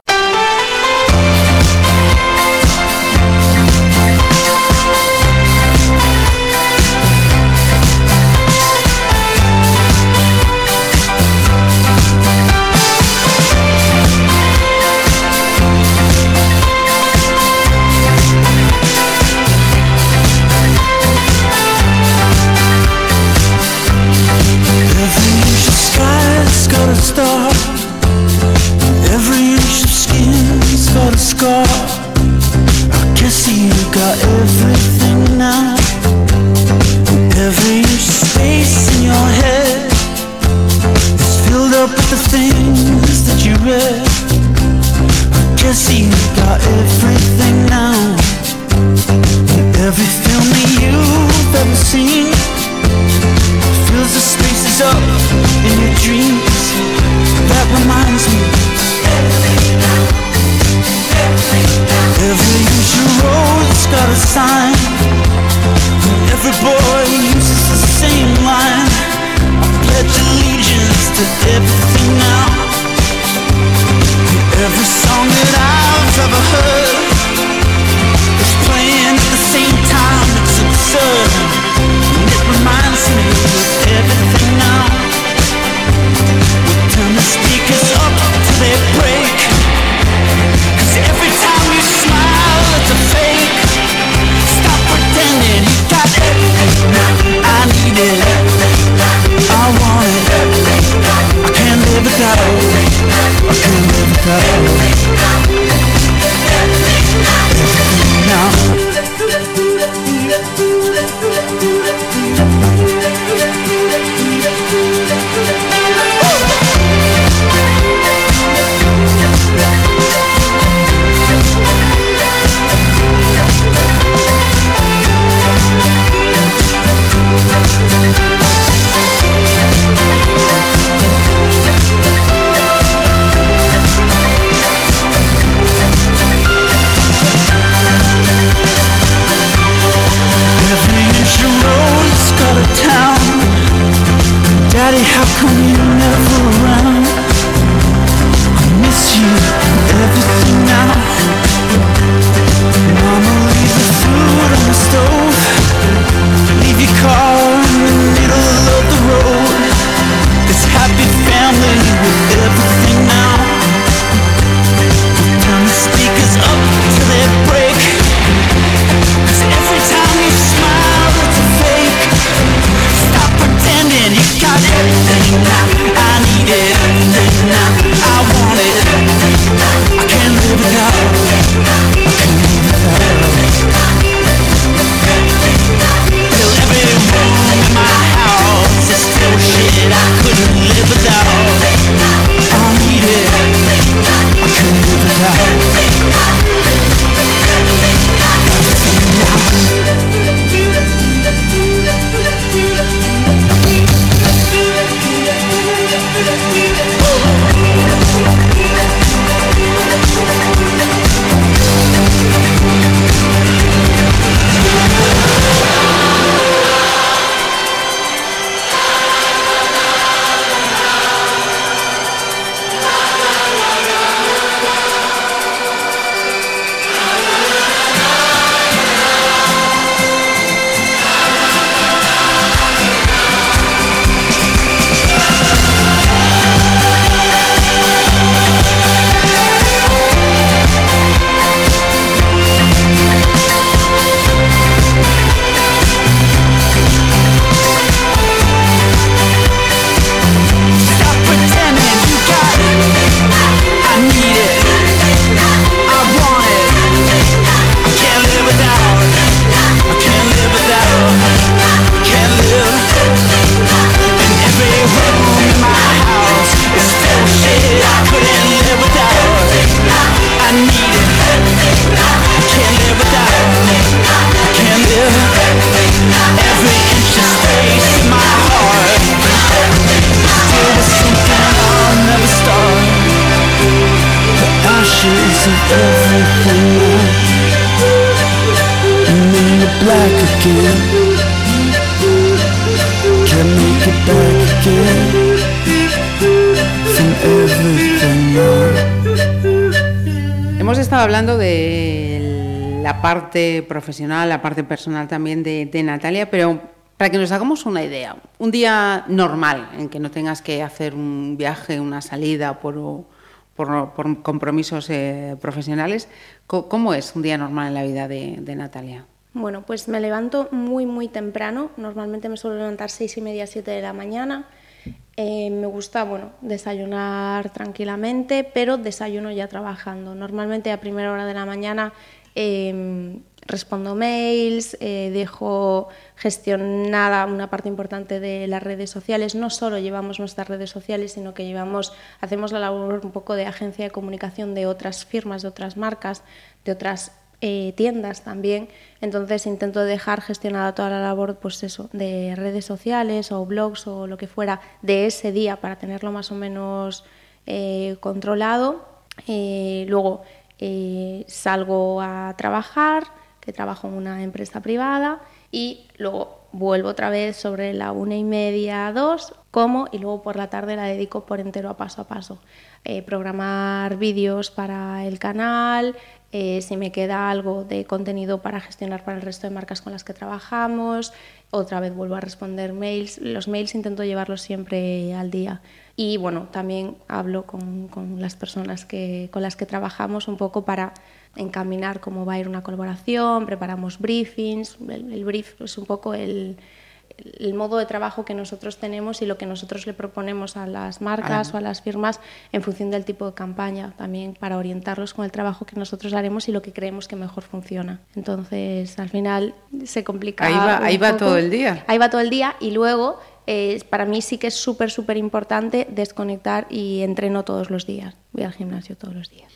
Profesional, la parte personal también de, Natalia, pero para que nos hagamos una idea, un día normal en que no tengas que hacer un viaje, una salida por, compromisos eh, profesionales, ¿cómo es un día normal en la vida de, Natalia? Bueno, pues me levanto muy, muy temprano. Normalmente me suelo levantar seis y media, siete de la mañana. Eh, me gusta, bueno, desayunar tranquilamente, pero desayuno ya trabajando. Normalmente a primera hora de la mañana eh, respondo mails, eh, dejo gestionada una parte importante de las redes sociales. No solo llevamos nuestras redes sociales, sino que llevamos, hacemos la labor un poco de agencia de comunicación de otras firmas, de otras marcas, de otras eh, tiendas también. Entonces intento dejar gestionada toda la labor, pues eso, de redes sociales o blogs o lo que fuera de ese día para tenerlo más o menos eh, controlado. Eh, luego salgo a trabajar, que trabajo en una empresa privada, y luego vuelvo otra vez sobre la una y media, dos, como, y luego por la tarde la dedico por entero a paso a paso. eh, programar vídeos para el canal, eh, si me queda algo de contenido para gestionar para el resto de marcas con las que trabajamos, otra vez vuelvo a responder mails. Los mails intento llevarlos siempre al día. Y bueno, también hablo con, con las personas que, con las que trabajamos un poco para encaminar cómo va a ir una colaboración, preparamos briefings, el, el brief es un poco el, el modo de trabajo que nosotros tenemos y lo que nosotros le proponemos a las marcas o a las firmas en función del tipo de campaña, también para orientarlos con el trabajo que nosotros haremos y lo que creemos que mejor funciona. Entonces, al final se complica. Ahí va, ahí va todo el día. Ahí va todo el día y luego eh, para mí sí que es súper, súper importante desconectar y entreno todos los días. Voy al gimnasio todos los días.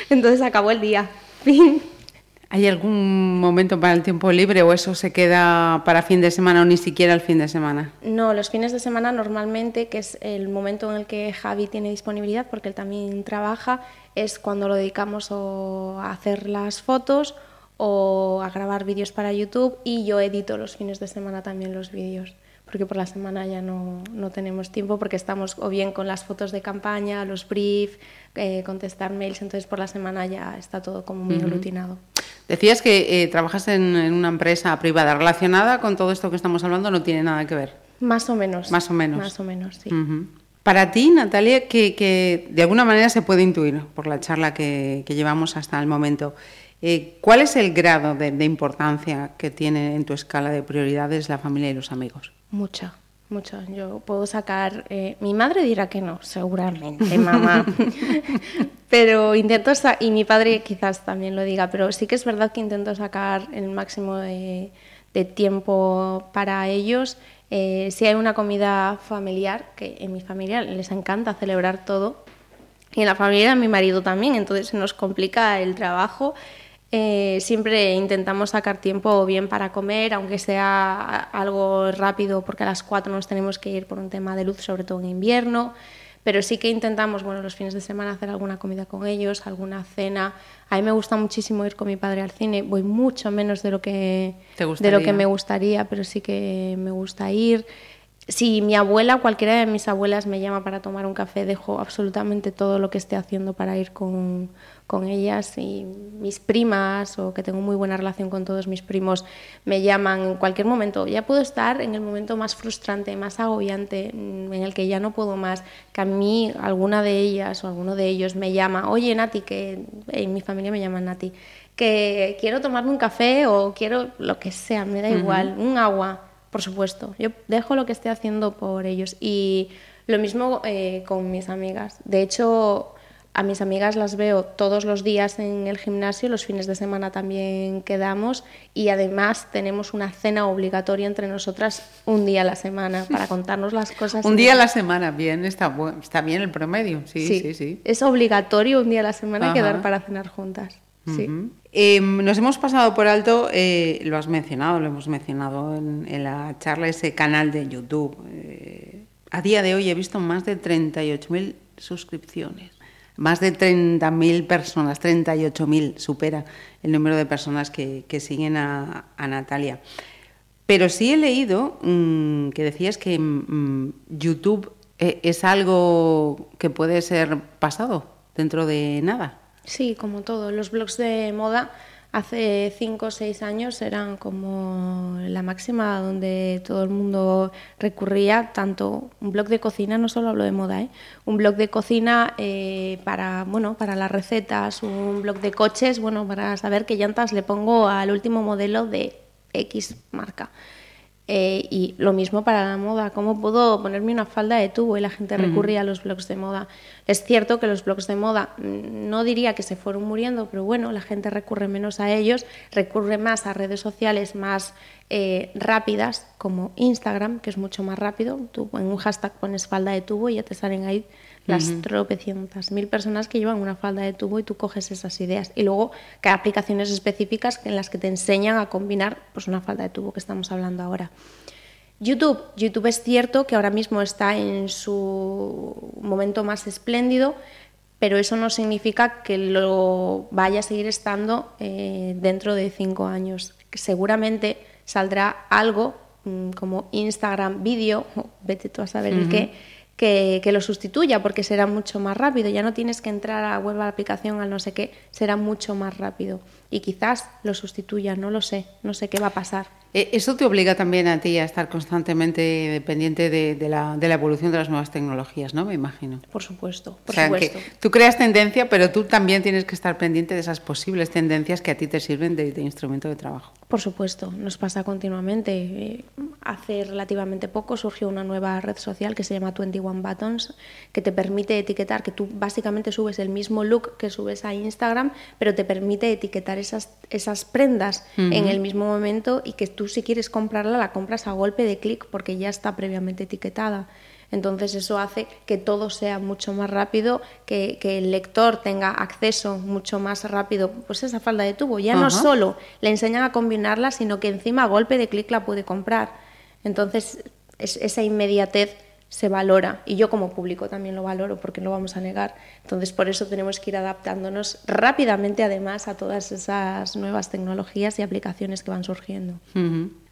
(laughs) Entonces acabó el día. Fin. ¿Hay algún momento para el tiempo libre o eso se queda para fin de semana o ni siquiera el fin de semana? No, los fines de semana normalmente, que es el momento en el que Javi tiene disponibilidad, porque él también trabaja, es cuando lo dedicamos o a hacer las fotos o a grabar vídeos para YouTube y yo edito los fines de semana también los vídeos, porque por la semana ya no, no tenemos tiempo porque estamos o bien con las fotos de campaña, los briefs, eh, contestar mails, entonces por la semana ya está todo como muy aglutinado. Decías que eh, trabajas en, en una empresa privada relacionada con todo esto que estamos hablando, no tiene nada que ver. Más o menos. Más o menos. Más o menos, sí. Para ti, Natalia, que, que de alguna manera se puede intuir por la charla que, que llevamos hasta el momento, eh, ¿cuál es el grado de, de importancia que tiene en tu escala de prioridades la familia y los amigos? Mucha, mucha. Yo puedo sacar. eh, mi madre dirá que no, seguramente, mamá. (laughs) pero intento. sa- Y mi padre quizás también lo diga, pero sí que es verdad que intento sacar el máximo de, de tiempo para ellos. Eh, si hay una comida familiar, que en mi familia les encanta celebrar todo, y en la familia de mi marido también, entonces se nos complica el trabajo. Eh, siempre intentamos sacar tiempo bien para comer, aunque sea algo rápido, porque a las 4 nos tenemos que ir por un tema de luz, sobre todo en invierno. Pero sí que intentamos, bueno, los fines de semana hacer alguna comida con ellos, alguna cena. A mí me gusta muchísimo ir con mi padre al cine. Voy mucho menos de lo que, ¿Te de lo que me gustaría, pero sí que me gusta ir. Si mi abuela, cualquiera de mis abuelas me llama para tomar un café, dejo absolutamente todo lo que esté haciendo para ir con, con ellas. Y mis primas, o que tengo muy buena relación con todos mis primos, me llaman en cualquier momento. Ya puedo estar en el momento más frustrante, más agobiante, mm, en el que ya no puedo más. Que a mí, alguna de ellas o alguno de ellos me llama, oye Nati, que en mi familia me llaman Nati, que quiero tomarme un café o quiero lo que sea, me da igual, un agua, por supuesto. Yo dejo lo que esté haciendo por ellos. Y lo mismo eh, con mis amigas. De hecho, a mis amigas las veo todos los días en el gimnasio, los fines de semana también quedamos y además tenemos una cena obligatoria entre nosotras un día a la semana para contarnos las cosas. Un día a la semana, bien, está, está bien el promedio, sí, sí, sí. Es obligatorio un día a la semana Ajá. quedar para cenar juntas. Sí. Eh, nos hemos pasado por alto, eh, lo has mencionado, lo hemos mencionado en, en la charla, ese canal de YouTube. Eh, a día de hoy he visto más de 38.000 suscripciones, más de 30.000 personas, 38.000 supera el número de personas que, que siguen a, a Natalia. Pero sí he leído mm, que decías que mm, YouTube eh, es algo que puede ser pasado dentro de nada. Sí, como todo. Los blogs de moda hace cinco o seis años eran como la máxima donde todo el mundo recurría, tanto un blog de cocina, no solo hablo de moda, ¿eh? un blog de cocina eh, para, bueno, para las recetas, un blog de coches, bueno, para saber qué llantas le pongo al último modelo de X marca. Eh, y lo mismo para la moda, ¿cómo puedo ponerme una falda de tubo? Y la gente recurría a los blogs de moda. Es cierto que los blogs de moda mm, no diría que se fueron muriendo, pero bueno, la gente recurre menos a ellos, recurre más a redes sociales más eh, rápidas como Instagram, que es mucho más rápido. Tú en un hashtag pones falda de tubo y ya te salen ahí las tropecientas mil personas que llevan una falda de tubo y tú coges esas ideas. Y luego que hay aplicaciones específicas en las que te enseñan a combinar pues, una falda de tubo que estamos hablando ahora. YouTube. YouTube es cierto que ahora mismo está en su momento más espléndido, pero eso no significa que lo vaya a seguir estando eh, dentro de cinco años. Seguramente saldrá algo mm, como Instagram vídeo, o (laughs) vete tú a saber el qué, que, que lo sustituya porque será mucho más rápido. Ya no tienes que entrar a la web, a la aplicación, al no sé qué, será mucho más rápido. Y quizás lo sustituya, no lo sé, no sé qué va a pasar. Eh, Eso te obliga también a ti a estar constantemente dependiente de, de la, de la evolución de las nuevas tecnologías, ¿no? Me imagino. Por supuesto, por o sea, supuesto. que tú creas tendencia, pero tú también tienes que estar pendiente de esas posibles tendencias que a ti te sirven de, de instrumento de trabajo. Por supuesto, nos pasa continuamente. Eh, Hace relativamente poco surgió una nueva red social que se llama 21 Buttons, que te permite etiquetar, que tú básicamente subes el mismo look que subes a Instagram, pero te permite etiquetar esas, esas prendas en el mismo momento y que tú si quieres comprarla la compras a golpe de clic porque ya está previamente etiquetada. Entonces eso hace que todo sea mucho más rápido, que, que el lector tenga acceso mucho más rápido, pues esa falda de tubo. Ya no solo le enseñan a combinarla, sino que encima a golpe de clic la puede comprar. Entonces es- esa inmediatez se valora y yo como público también lo valoro porque no vamos a negar. Entonces por eso tenemos que ir adaptándonos rápidamente además a todas esas nuevas tecnologías y aplicaciones que van surgiendo.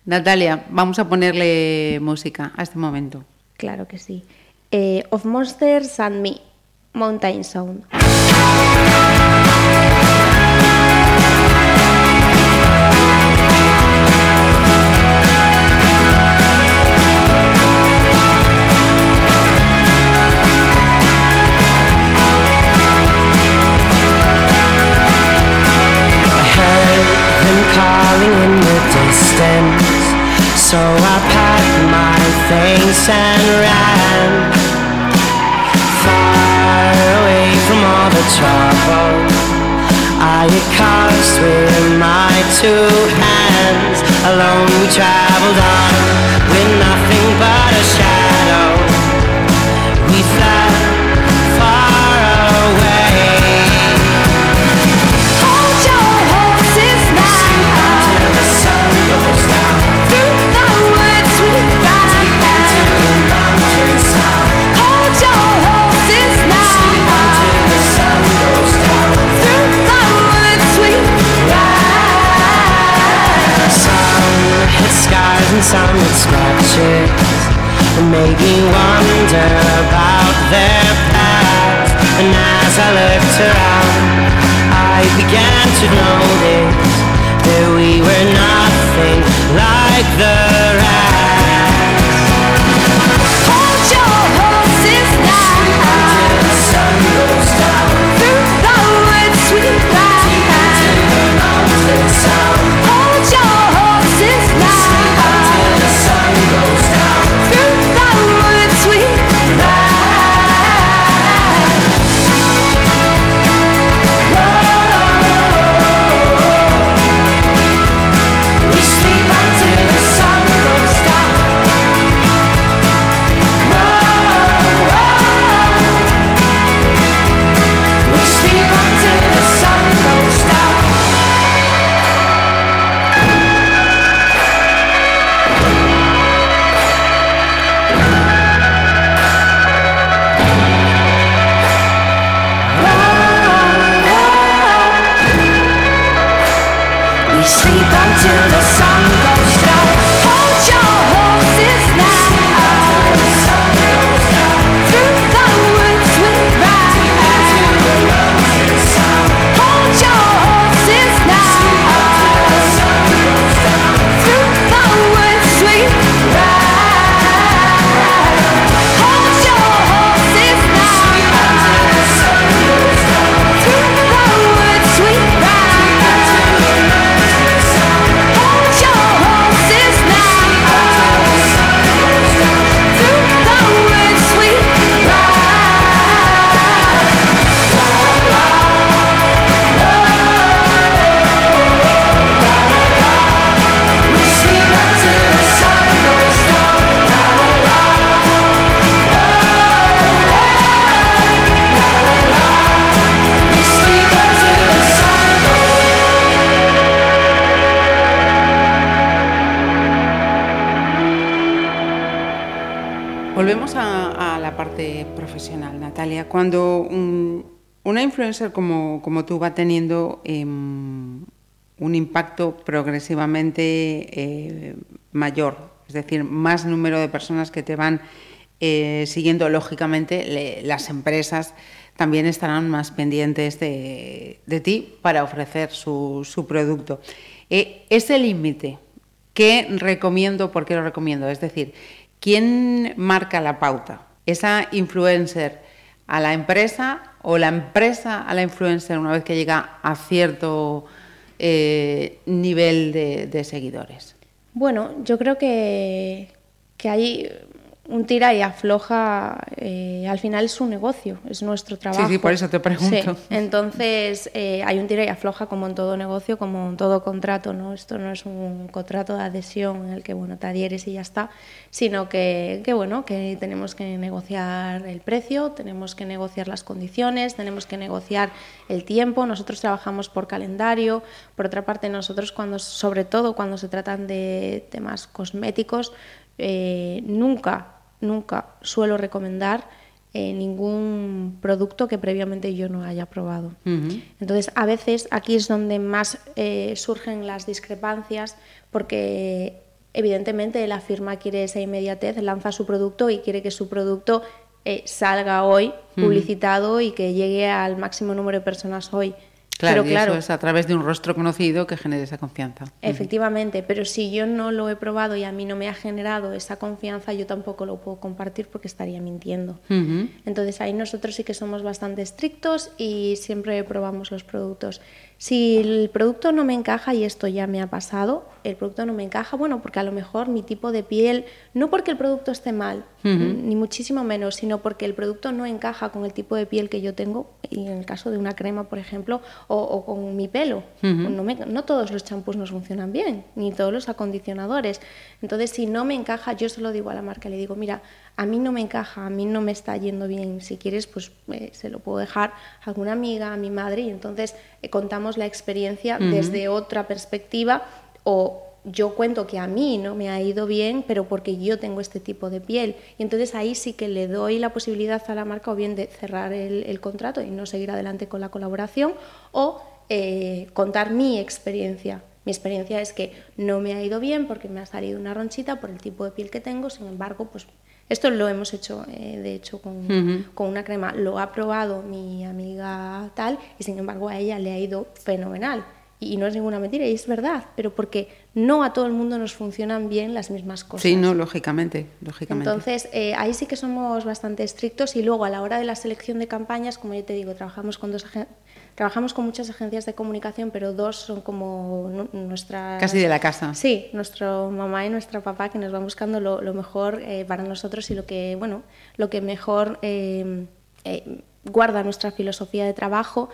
Natalia, vamos a ponerle música a este momento. Claro que sí. Eh, of Monsters and Me, Mountain Sound. Calling in the distance So I packed my things and ran Far away from all the trouble. I had caused with my two hands Alone. We traveled on With nothing but a shadow. We fled and some had scratches That made me wonder about their past. And as I looked around I began to notice That we were nothing like the rest influencer como, tú va teniendo em, un impacto progresivamente eh, mayor, es decir, más número de personas que te van eh, siguiendo lógicamente las empresas también estarán más pendientes de, de ti para ofrecer su, su producto. Eh, ese límite, ¿qué recomiendo? ¿Por qué lo recomiendo? Es decir, ¿quién marca la pauta? ¿Esa influencer a la empresa o la empresa a la influencer una vez que llega a cierto eh, nivel de, seguidores? Bueno, yo creo que, que hay un tira y afloja, eh, al final es un negocio, es nuestro trabajo. sí, por eso te pregunto. Sí, Entonces, eh, hay un tira y afloja como en todo negocio, como en todo contrato, ¿no? Esto no es un contrato de adhesión en el que, bueno, te adhieres y ya está, sino que, que, bueno, que tenemos que negociar el precio, tenemos que negociar las condiciones, tenemos que negociar el tiempo, nosotros trabajamos por calendario, por otra parte nosotros cuando, sobre todo cuando se tratan de temas cosméticos, eh, nunca, nunca suelo recomendar eh, ningún producto que previamente yo no haya probado. Entonces, a veces aquí es donde más eh, surgen las discrepancias porque evidentemente la firma quiere esa inmediatez, lanza su producto y quiere que su producto eh, salga hoy publicitado y que llegue al máximo número de personas hoy. Claro, Pero y claro, eso es a través de un rostro conocido que genere esa confianza. Efectivamente, pero si yo no lo he probado y a mí no me ha generado esa confianza, yo tampoco lo puedo compartir porque estaría mintiendo. Entonces ahí nosotros sí que somos bastante estrictos y siempre probamos los productos. Si el producto no me encaja, y esto ya me ha pasado, el producto no me encaja, bueno, porque a lo mejor mi tipo de piel, no porque el producto esté mal, ni muchísimo menos, sino porque el producto no encaja con el tipo de piel que yo tengo, y en el caso de una crema, por ejemplo, o, o con mi pelo. no, me- no todos los champús nos funcionan bien, ni todos los acondicionadores. Entonces, si no me encaja, yo se lo digo a la marca, le digo, mira, a mí no me encaja, a mí no me está yendo bien. Si quieres, pues eh, se lo puedo dejar a alguna amiga, a mi madre, y entonces eh, contamos la experiencia desde otra perspectiva o yo cuento que a mí no me ha ido bien, pero porque yo tengo este tipo de piel. Y entonces ahí sí que le doy la posibilidad a la marca o bien de cerrar el, el contrato y no seguir adelante con la colaboración o eh, contar mi experiencia. Mi experiencia es que no me ha ido bien porque me ha salido una ronchita por el tipo de piel que tengo, sin embargo, pues esto lo hemos hecho, eh, de hecho, con, con una crema. Lo ha probado mi amiga tal y sin embargo a ella le ha ido fenomenal. Y, no es ninguna mentira, y es verdad, pero porque no a todo el mundo nos funcionan bien las mismas cosas. Sí, no, lógicamente, lógicamente. Entonces, eh, ahí sí que somos bastante estrictos y luego a la hora de la selección de campañas, como yo te digo, trabajamos con dos trabajamos con muchas agencias de comunicación, pero dos son como nu- nuestra Casi de la casa. Sí, nuestro mamá y nuestro papá que nos van buscando lo, lo mejor eh, para nosotros y lo que bueno, lo que mejor eh, eh, guarda nuestra filosofía de trabajo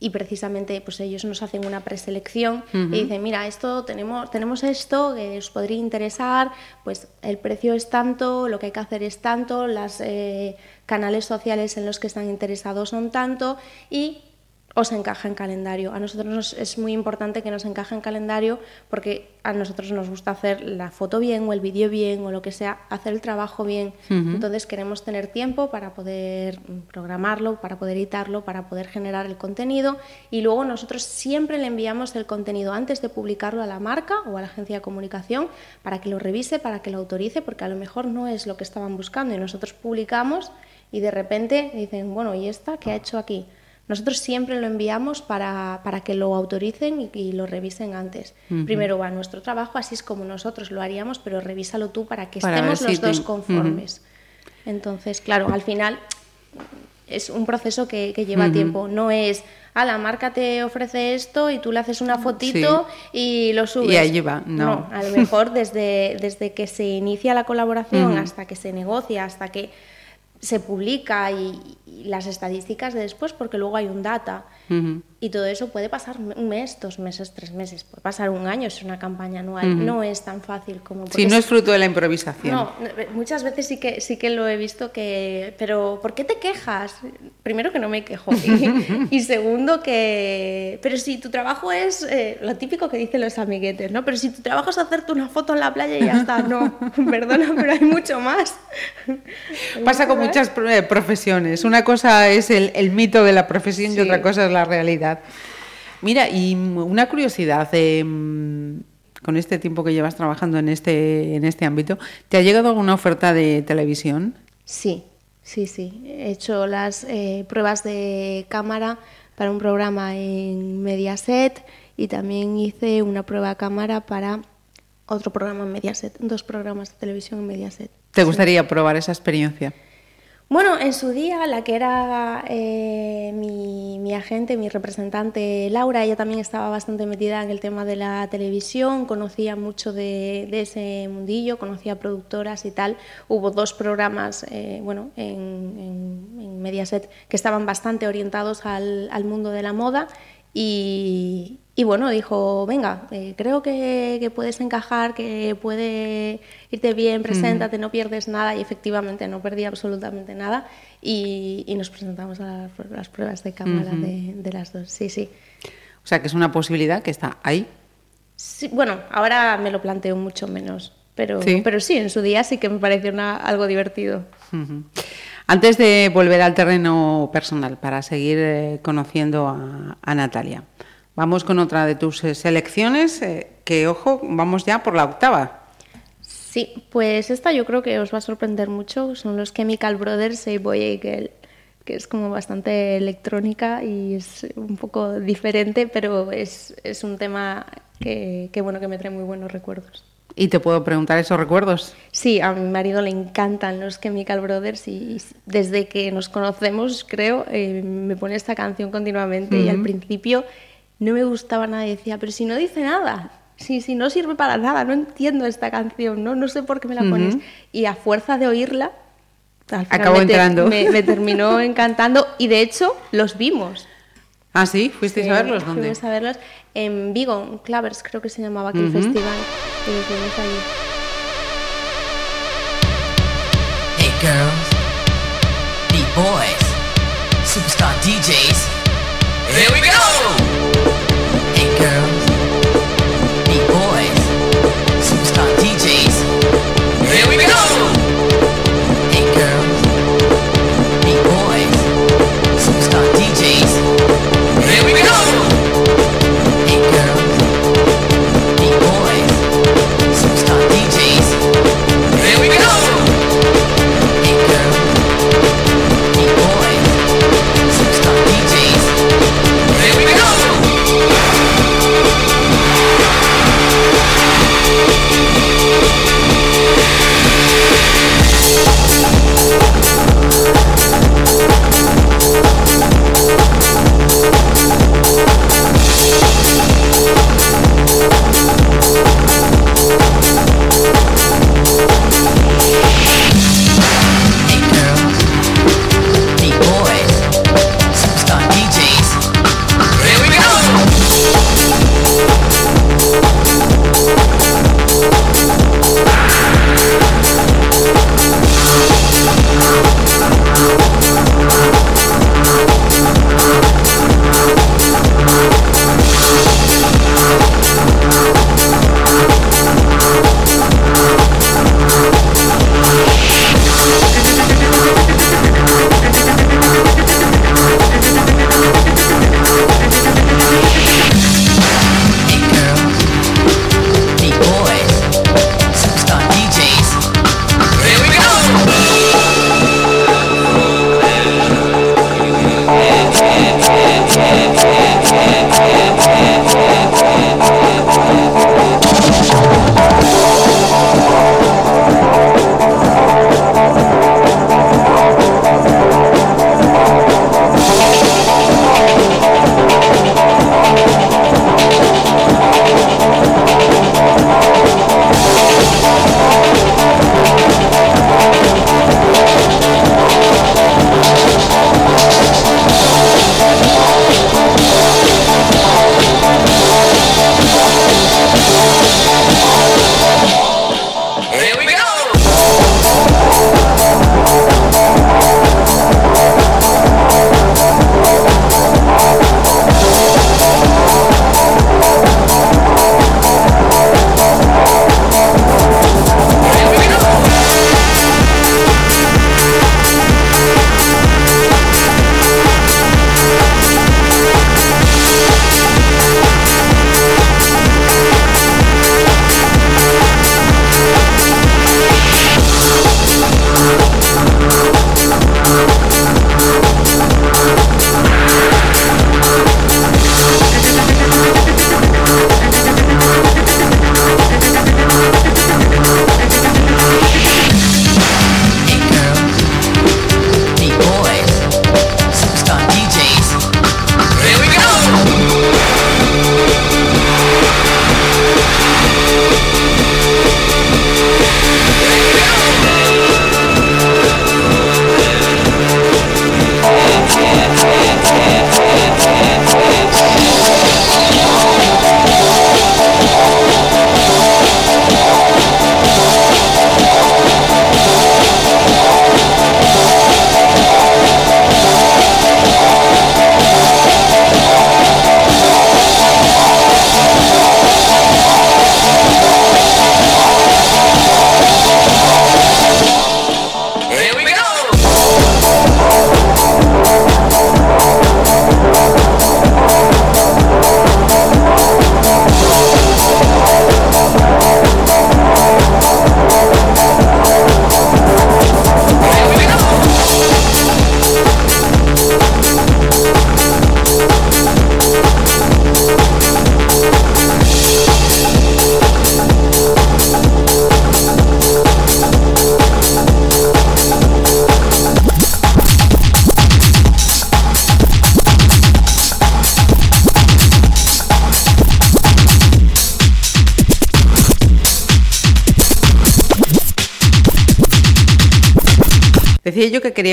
y precisamente pues ellos nos hacen una preselección y dicen mira esto tenemos tenemos esto que os podría interesar pues el precio es tanto lo que hay que hacer es tanto las eh, canales sociales en los que están interesados son tanto y os encaja en calendario. A nosotros nos- es muy importante que nos encaje en calendario porque a nosotros nos gusta hacer la foto bien o el vídeo bien o lo que sea, hacer el trabajo bien. Entonces queremos tener tiempo para poder mm, programarlo, para poder editarlo, para poder generar el contenido y luego nosotros siempre le enviamos el contenido antes de publicarlo a la marca o a la agencia de comunicación para que lo revise, para que lo autorice, porque a lo mejor no es lo que estaban buscando y nosotros publicamos y de repente dicen, bueno, ¿y esta qué ha hecho aquí? Nosotros siempre lo enviamos para, para que lo autoricen y, y lo revisen antes. Primero va nuestro trabajo, así es como nosotros lo haríamos, pero revísalo tú para que Para estemos si los te- dos conformes. Entonces, claro, al final es un proceso que, que lleva tiempo. No es, a la marca te ofrece esto y tú le haces una fotito y lo subes. Y ahí va, no. a lo mejor desde, desde que se inicia la colaboración hasta que se negocia, hasta que se publica y, las estadísticas de después, porque luego hay un data. Ujú. Y todo eso puede pasar un mes, dos meses, tres meses, puede pasar un año, es una campaña anual. No es tan fácil como... Sí, porque no si- es fruto de la improvisación. no, muchas veces sí que sí que lo he visto que, pero ¿por qué te quejas? Primero que no me quejo y, (laughs) y segundo que, pero si tu trabajo es eh, lo típico que dicen los amiguetes, ¿no? Pero si tu trabajo es hacerte una foto en la playa y ya está, no, (laughs) perdona, pero hay mucho más. Pasa con muchas eh, profesiones. Una cosa es el, el mito de la profesión y Sí. otra cosa es la realidad. Mira, y una curiosidad, eh, mm, con este tiempo que llevas trabajando en este, en este ámbito, ¿te ha llegado alguna oferta de televisión? Sí, sí, sí. He hecho las eh, pruebas de cámara para un programa en Mediaset y también hice una prueba de cámara para otro programa en Mediaset, dos programas de televisión en Mediaset. ¿Te gustaría probar esa experiencia? Bueno, en su día, la que era eh, mi, agente, mi representante Laura, ella también estaba bastante metida en el tema de la televisión, conocía mucho de, ese mundillo, conocía productoras y tal. Hubo dos programas eh, bueno, en, Mediaset que estaban bastante orientados al mundo de la moda y, y bueno, dijo, venga, eh, creo que, que puedes encajar, que puede irte bien, preséntate, no pierdes nada y efectivamente no perdí absolutamente nada y, y nos presentamos a las, las pruebas de cámara de, de las dos, sí, sí. O sea, que es una posibilidad que está ahí. Sí, Bueno, ahora me lo planteo mucho menos, pero Sí. pero sí, en su día sí que me pareció una- algo divertido. Ujú. Antes de volver al terreno personal, para seguir eh, conociendo a, Natalia, vamos con otra de tus eh, selecciones, eh, que ojo, vamos ya por la octava. Sí, pues esta yo creo que os va a sorprender mucho. Son los Chemical Brothers, Say Boy Girl, que es como bastante electrónica y es un poco diferente, pero es, es un tema que, que, bueno, que me trae muy buenos recuerdos. Y te puedo preguntar esos recuerdos. Sí, a mi marido le encantan los Chemical Brothers y desde que nos conocemos, creo, eh, me pone esta canción continuamente y al principio no me gustaba nada y decía, pero si no dice nada, si, si no sirve para nada, no entiendo esta canción, no, no sé por qué me la pones. Y a fuerza de oírla, al final Acabó me, te- entrando. me- me terminó encantando y de hecho los vimos. Ah, sí, fuisteis a Sí, verlos, ¿dónde? Fuimos a verlos en Vigo, en Clavers, creo que se llamaba aquel festival. Y los vimos allí. Hey girls, beat boys, superstar DJs. Here we go! Hey girls,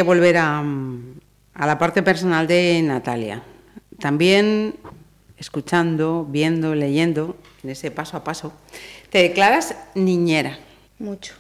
volver a, a la parte personal de Natalia. También escuchando, viendo, leyendo, en ese paso a paso, te declaras niñera. Mucho.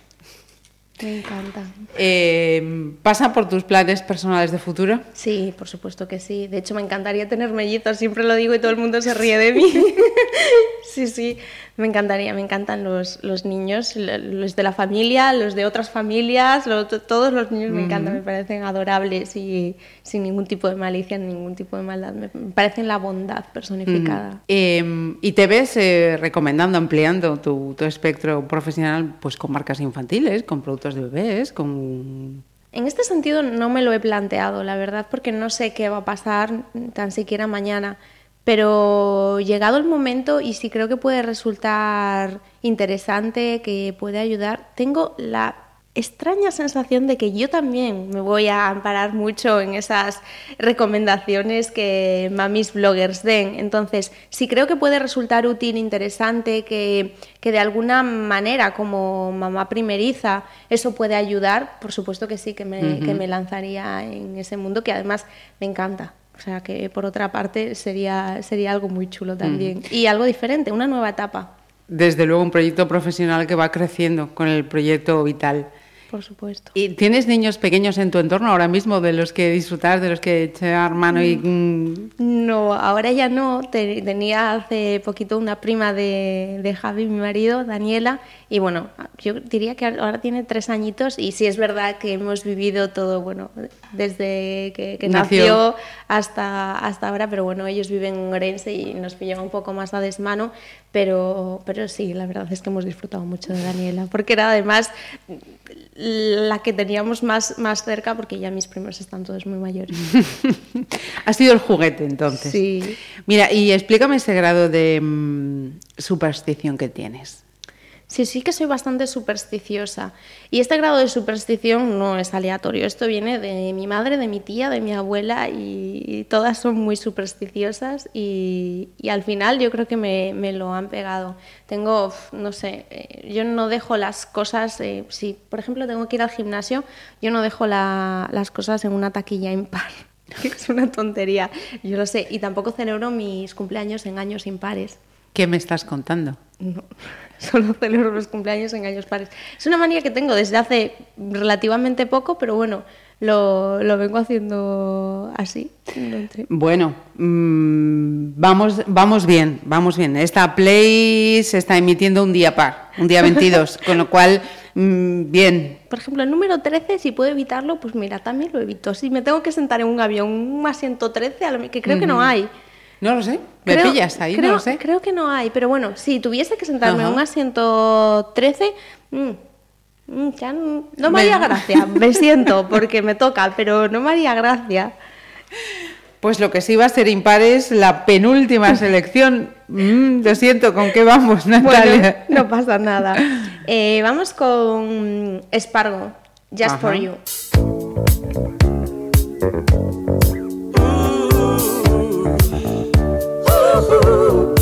Me encanta. Eh, ¿Pasa por tus planes personales de futuro? Sí, por supuesto que sí. De hecho, me encantaría tener mellizos, siempre lo digo y todo el mundo se ríe de mí. (laughs) sí, sí, me encantaría, me encantan los, los niños, los de la familia, los de otras familias, lo- to- todos los niños me encantan, me parecen adorables y sin ningún tipo de malicia, ningún tipo de maldad. Me, parecen la bondad personificada. Eh, y te ves eh, recomendando, ampliando tu, tu espectro profesional pues con marcas infantiles, con productos de bebés, con... En este sentido no me lo he planteado, la verdad, porque no sé qué va a pasar tan siquiera mañana. Pero llegado el momento, y si creo que puede resultar interesante, que puede ayudar, tengo la extraña sensación de que yo también me voy a amparar mucho en esas recomendaciones que mamis bloggers den. Entonces, si creo que puede resultar útil, interesante, que, que de alguna manera como mamá primeriza eso puede ayudar, por supuesto que sí, que me, que me lanzaría en ese mundo que además me encanta. O sea que por otra parte sería, sería algo muy chulo también. Y algo diferente, una nueva etapa, Desde luego un proyecto profesional que va creciendo con el proyecto Vital. Por supuesto. ¿Y tienes niños pequeños en tu entorno ahora mismo de los que disfrutar, de los que echar mano y... mm, No, ahora ya no. Te- tenía hace poquito una prima de, de Javi, mi marido, Daniela, y bueno, yo diría que ahora tiene tres añitos y sí es verdad que hemos vivido todo, bueno, desde que, que Nació. nació, hasta, hasta ahora, pero bueno, ellos viven en Orense y nos pillaba un poco más a desmano, pero, pero sí, la verdad es que hemos disfrutado mucho de Daniela, porque era además la que teníamos más, más cerca, porque ya mis primos están todos muy mayores. (laughs) ha sido el juguete entonces. Sí. Mira, y explícame ese grado de mm, superstición que tienes. Sí, sí que soy bastante supersticiosa. Y este grado de superstición no es aleatorio. Esto viene de mi madre, de mi tía, de mi abuela y, todas son muy supersticiosas y, y al final yo creo que me, me lo han pegado. Tengo, no sé, eh, yo no dejo las cosas, eh, si por ejemplo tengo que ir al gimnasio, yo no dejo la- las cosas en una taquilla impar. (laughs) que Es una tontería, yo lo sé. Y tampoco celebro mis cumpleaños en años impares. ¿Qué me estás contando? No, (laughs) solo celebro los cumpleaños en años pares. Es una manía que tengo desde hace relativamente poco, pero bueno, lo, lo vengo haciendo así. Bueno, mm, vamos, vamos bien, vamos bien. Esta play se está emitiendo un día par, un día 22, (laughs) con lo cual, mm, bien. Por ejemplo, el número 13, si puedo evitarlo, pues mira, también lo evito. Si me tengo que sentar en un avión, un asiento 13, a lo- que creo que no hay. No lo sé, me Creo- pillas ahí, creo, no lo sé. Creo que no hay, pero bueno, si tuviese que sentarme en Ajá. un asiento 13, mm, mm, ya no, no me Me- haría gracia. Me siento porque me toca, pero no me haría gracia. Pues lo que sí va a ser impar es la penúltima (laughs) selección. Mm, lo siento, ¿con qué vamos, Bueno, Natalia? no pasa nada. (laughs) Eh, vamos con Espargo, Just Ajá. for You. ooh.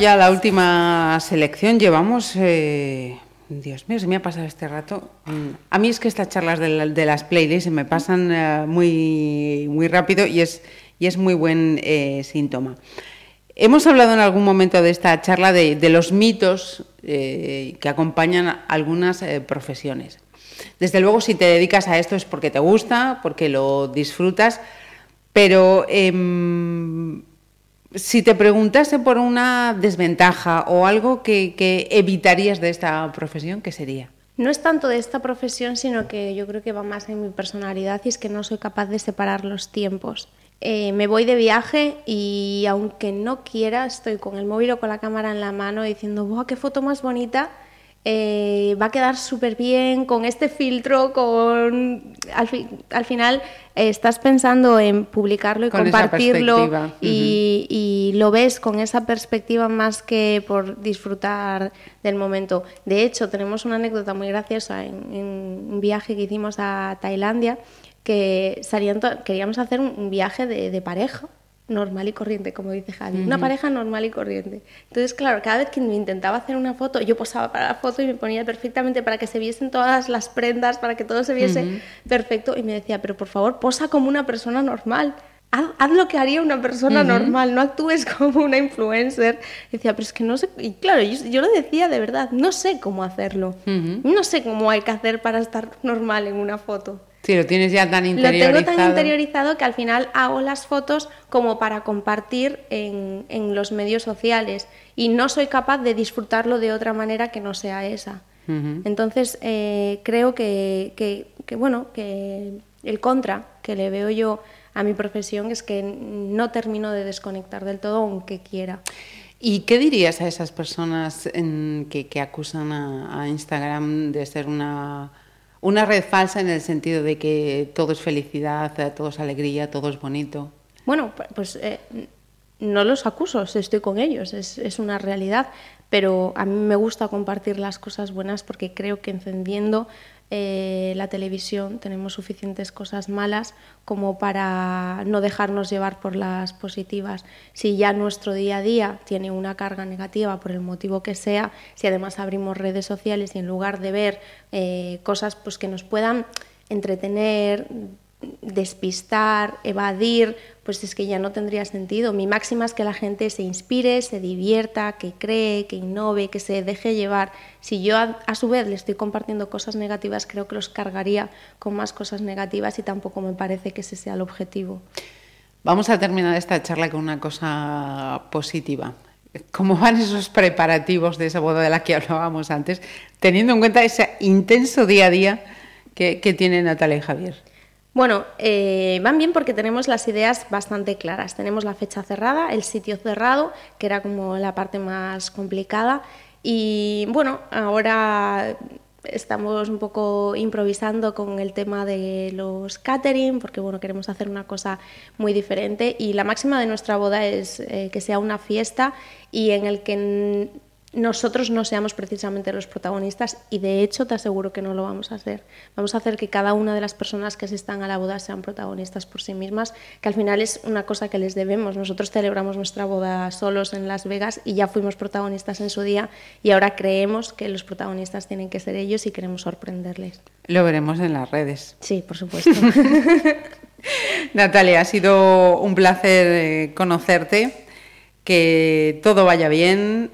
Ya la última selección. Llevamos. eh, Dios mío, se me ha pasado este rato. Mm, A mí es que estas charlas de, la- de las playlists se me pasan eh, muy, muy rápido y es, y es muy buen eh, síntoma. Hemos hablado en algún momento de esta charla de, los mitos que acompañan algunas profesiones. Desde luego, si te dedicas a esto es porque te gusta, porque lo disfrutas, pero em, si te preguntase por una desventaja o algo que, que evitarías de esta profesión, ¿qué sería? No es tanto de esta profesión, sino que yo creo que va más en mi personalidad y es que no soy capaz de separar los tiempos. Eh, me voy de viaje y aunque no quiera, estoy con el móvil o con la cámara en la mano diciendo, ¡buah, qué foto más bonita! Eh, va a quedar súper bien con este filtro, con... Al, fi- al final eh, estás pensando en publicarlo y Con compartirlo y, y lo ves con esa perspectiva más que por disfrutar del momento. De hecho, tenemos una anécdota muy graciosa en, en un viaje que hicimos a Tailandia, que salían queríamos hacer un, un viaje de, de pareja normal y corriente, como dice Javi, una pareja normal y corriente. Entonces, claro, cada vez que me intentaba hacer una foto, yo posaba para la foto y me ponía perfectamente para que se viesen todas las prendas, para que todo se viese perfecto y me decía, pero por favor, posa como una persona normal. Haz, haz lo que haría una persona normal, no actúes (laughs) como una influencer. Decía, pero es que no sé. Y claro, yo, yo lo decía de verdad, no sé cómo hacerlo. No sé cómo hay que hacer para estar normal en una foto. Si lo tienes ya tan Lo interiorizado. tengo tan interiorizado que al final hago las fotos como para compartir en, en los medios sociales y no soy capaz de disfrutarlo de otra manera que no sea esa. Entonces eh, creo que, que- que, bueno que el contra que le veo yo a mi profesión es que no termino de desconectar del todo aunque quiera. ¿Y qué dirías a esas personas en- que, que acusan a, a Instagram de ser una, una red falsa en el sentido de que todo es felicidad, eh, todo es alegría, todo es bonito? Bueno, pu- pues eh, no los acuso, estoy con ellos, es una realidad, pero a mí me gusta compartir las cosas buenas porque creo que encendiendo eh, la televisión tenemos suficientes cosas malas como para no dejarnos llevar por las positivas. Si ya nuestro día a día tiene una carga negativa por el motivo que sea, si además abrimos redes sociales y en lugar de ver eh, cosas pues, que nos puedan entretener, despistar, evadir, pues es que ya no tendría sentido. Mi máxima es que la gente se inspire, se divierta, que cree, que innove, que se deje llevar. Si yo a, su vez le estoy compartiendo cosas negativas, creo que los cargaría con más cosas negativas y tampoco me parece que ese sea el objetivo. Vamos a terminar esta charla con una cosa positiva. ¿Cómo van esos preparativos de esa boda de la que hablábamos antes, teniendo en cuenta ese intenso día a día que, que tienen Natalia y Javier? Bueno, eh, van bien porque tenemos las ideas bastante claras. Tenemos la fecha cerrada, el sitio cerrado, que era como la parte más complicada. Y bueno, ahora estamos un poco improvisando con el tema de los catering, porque bueno, queremos hacer una cosa muy diferente. Y la máxima de nuestra boda es eh, que sea una fiesta y en el que nosotros no seamos precisamente los protagonistas y de hecho te aseguro que no lo vamos a hacer. Vamos a hacer que cada una de las personas que asistan a la boda sean protagonistas por sí mismas, que al final es una cosa que les debemos. Nosotros celebramos nuestra boda solos en Las Vegas y ya fuimos protagonistas en su día y ahora creemos que los protagonistas tienen que ser ellos y queremos sorprenderles. Lo veremos en las redes. Sí, por supuesto. (laughs) Natalia, ha sido un placer eh, conocerte, que todo vaya bien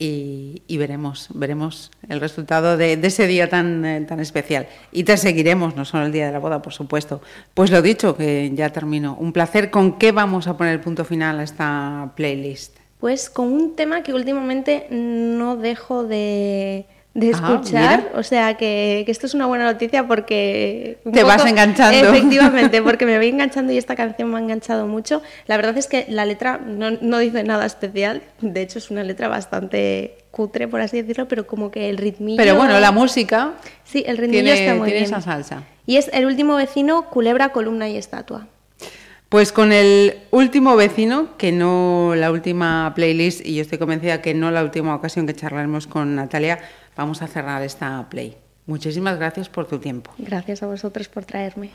y, veremos, veremos el resultado de, de ese día tan, eh, tan especial. Y te seguiremos, no solo el día de la boda, por supuesto. Pues lo dicho, que ya termino. Un placer. ¿Con qué vamos a poner punto final a esta playlist? Pues con un tema que últimamente no dejo de, de Ah, escuchar, o sea que, que esto es una buena noticia porque... Te vas enganchando. Efectivamente, (laughs) porque me voy enganchando y esta canción me ha enganchado mucho. La verdad es que la letra no, no dice nada especial, de hecho es una letra bastante cutre, por así decirlo, pero como que el ritmillo... Pero bueno, la música Sí, el ritmillo tiene, está muy tiene bien. esa salsa. Y es el último vecino, culebra, columna y estatua. Pues con el último vecino, que no la última playlist, y yo estoy convencida que no la última ocasión que charlaremos con Natalia, vamos a cerrar esta play. Muchísimas gracias por tu tiempo. Gracias a vosotros por traerme.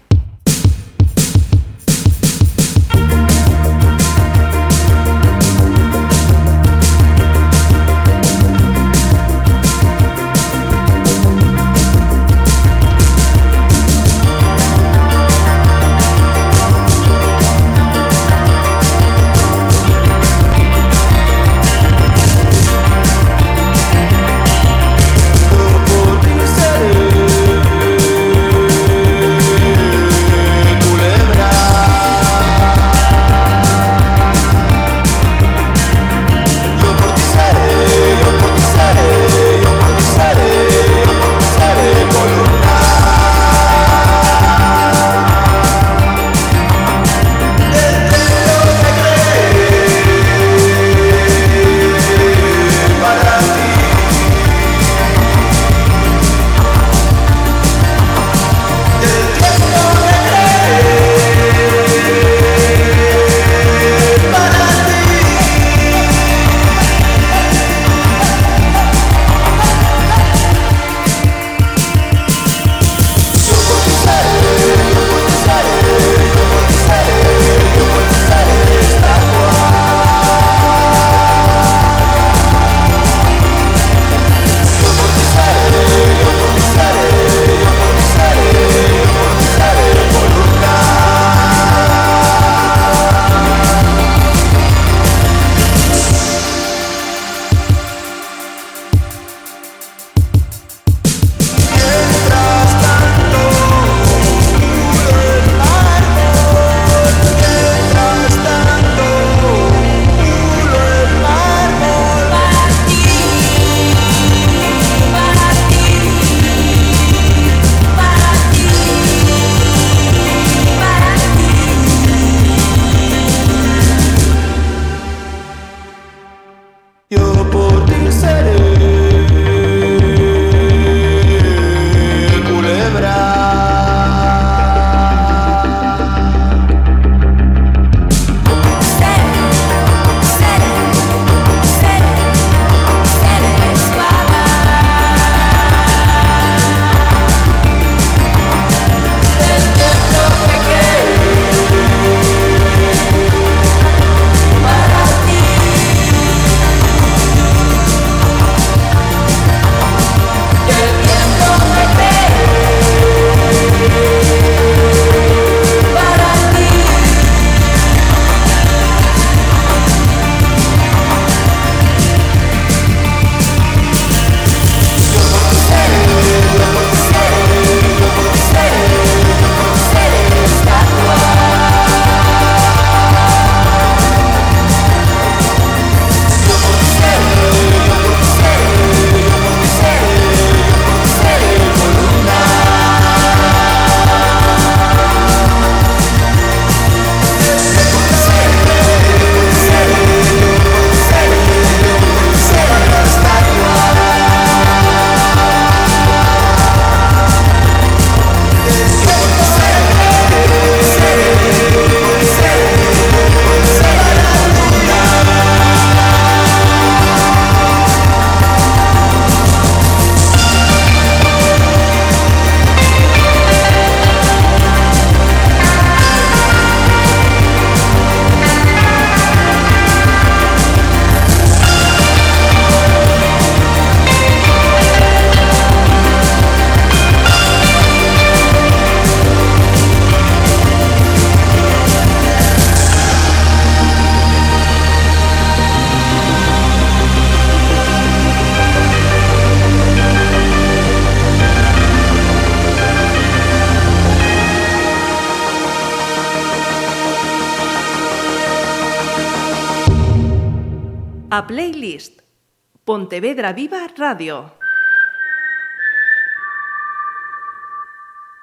Pontevedra Viva Radio.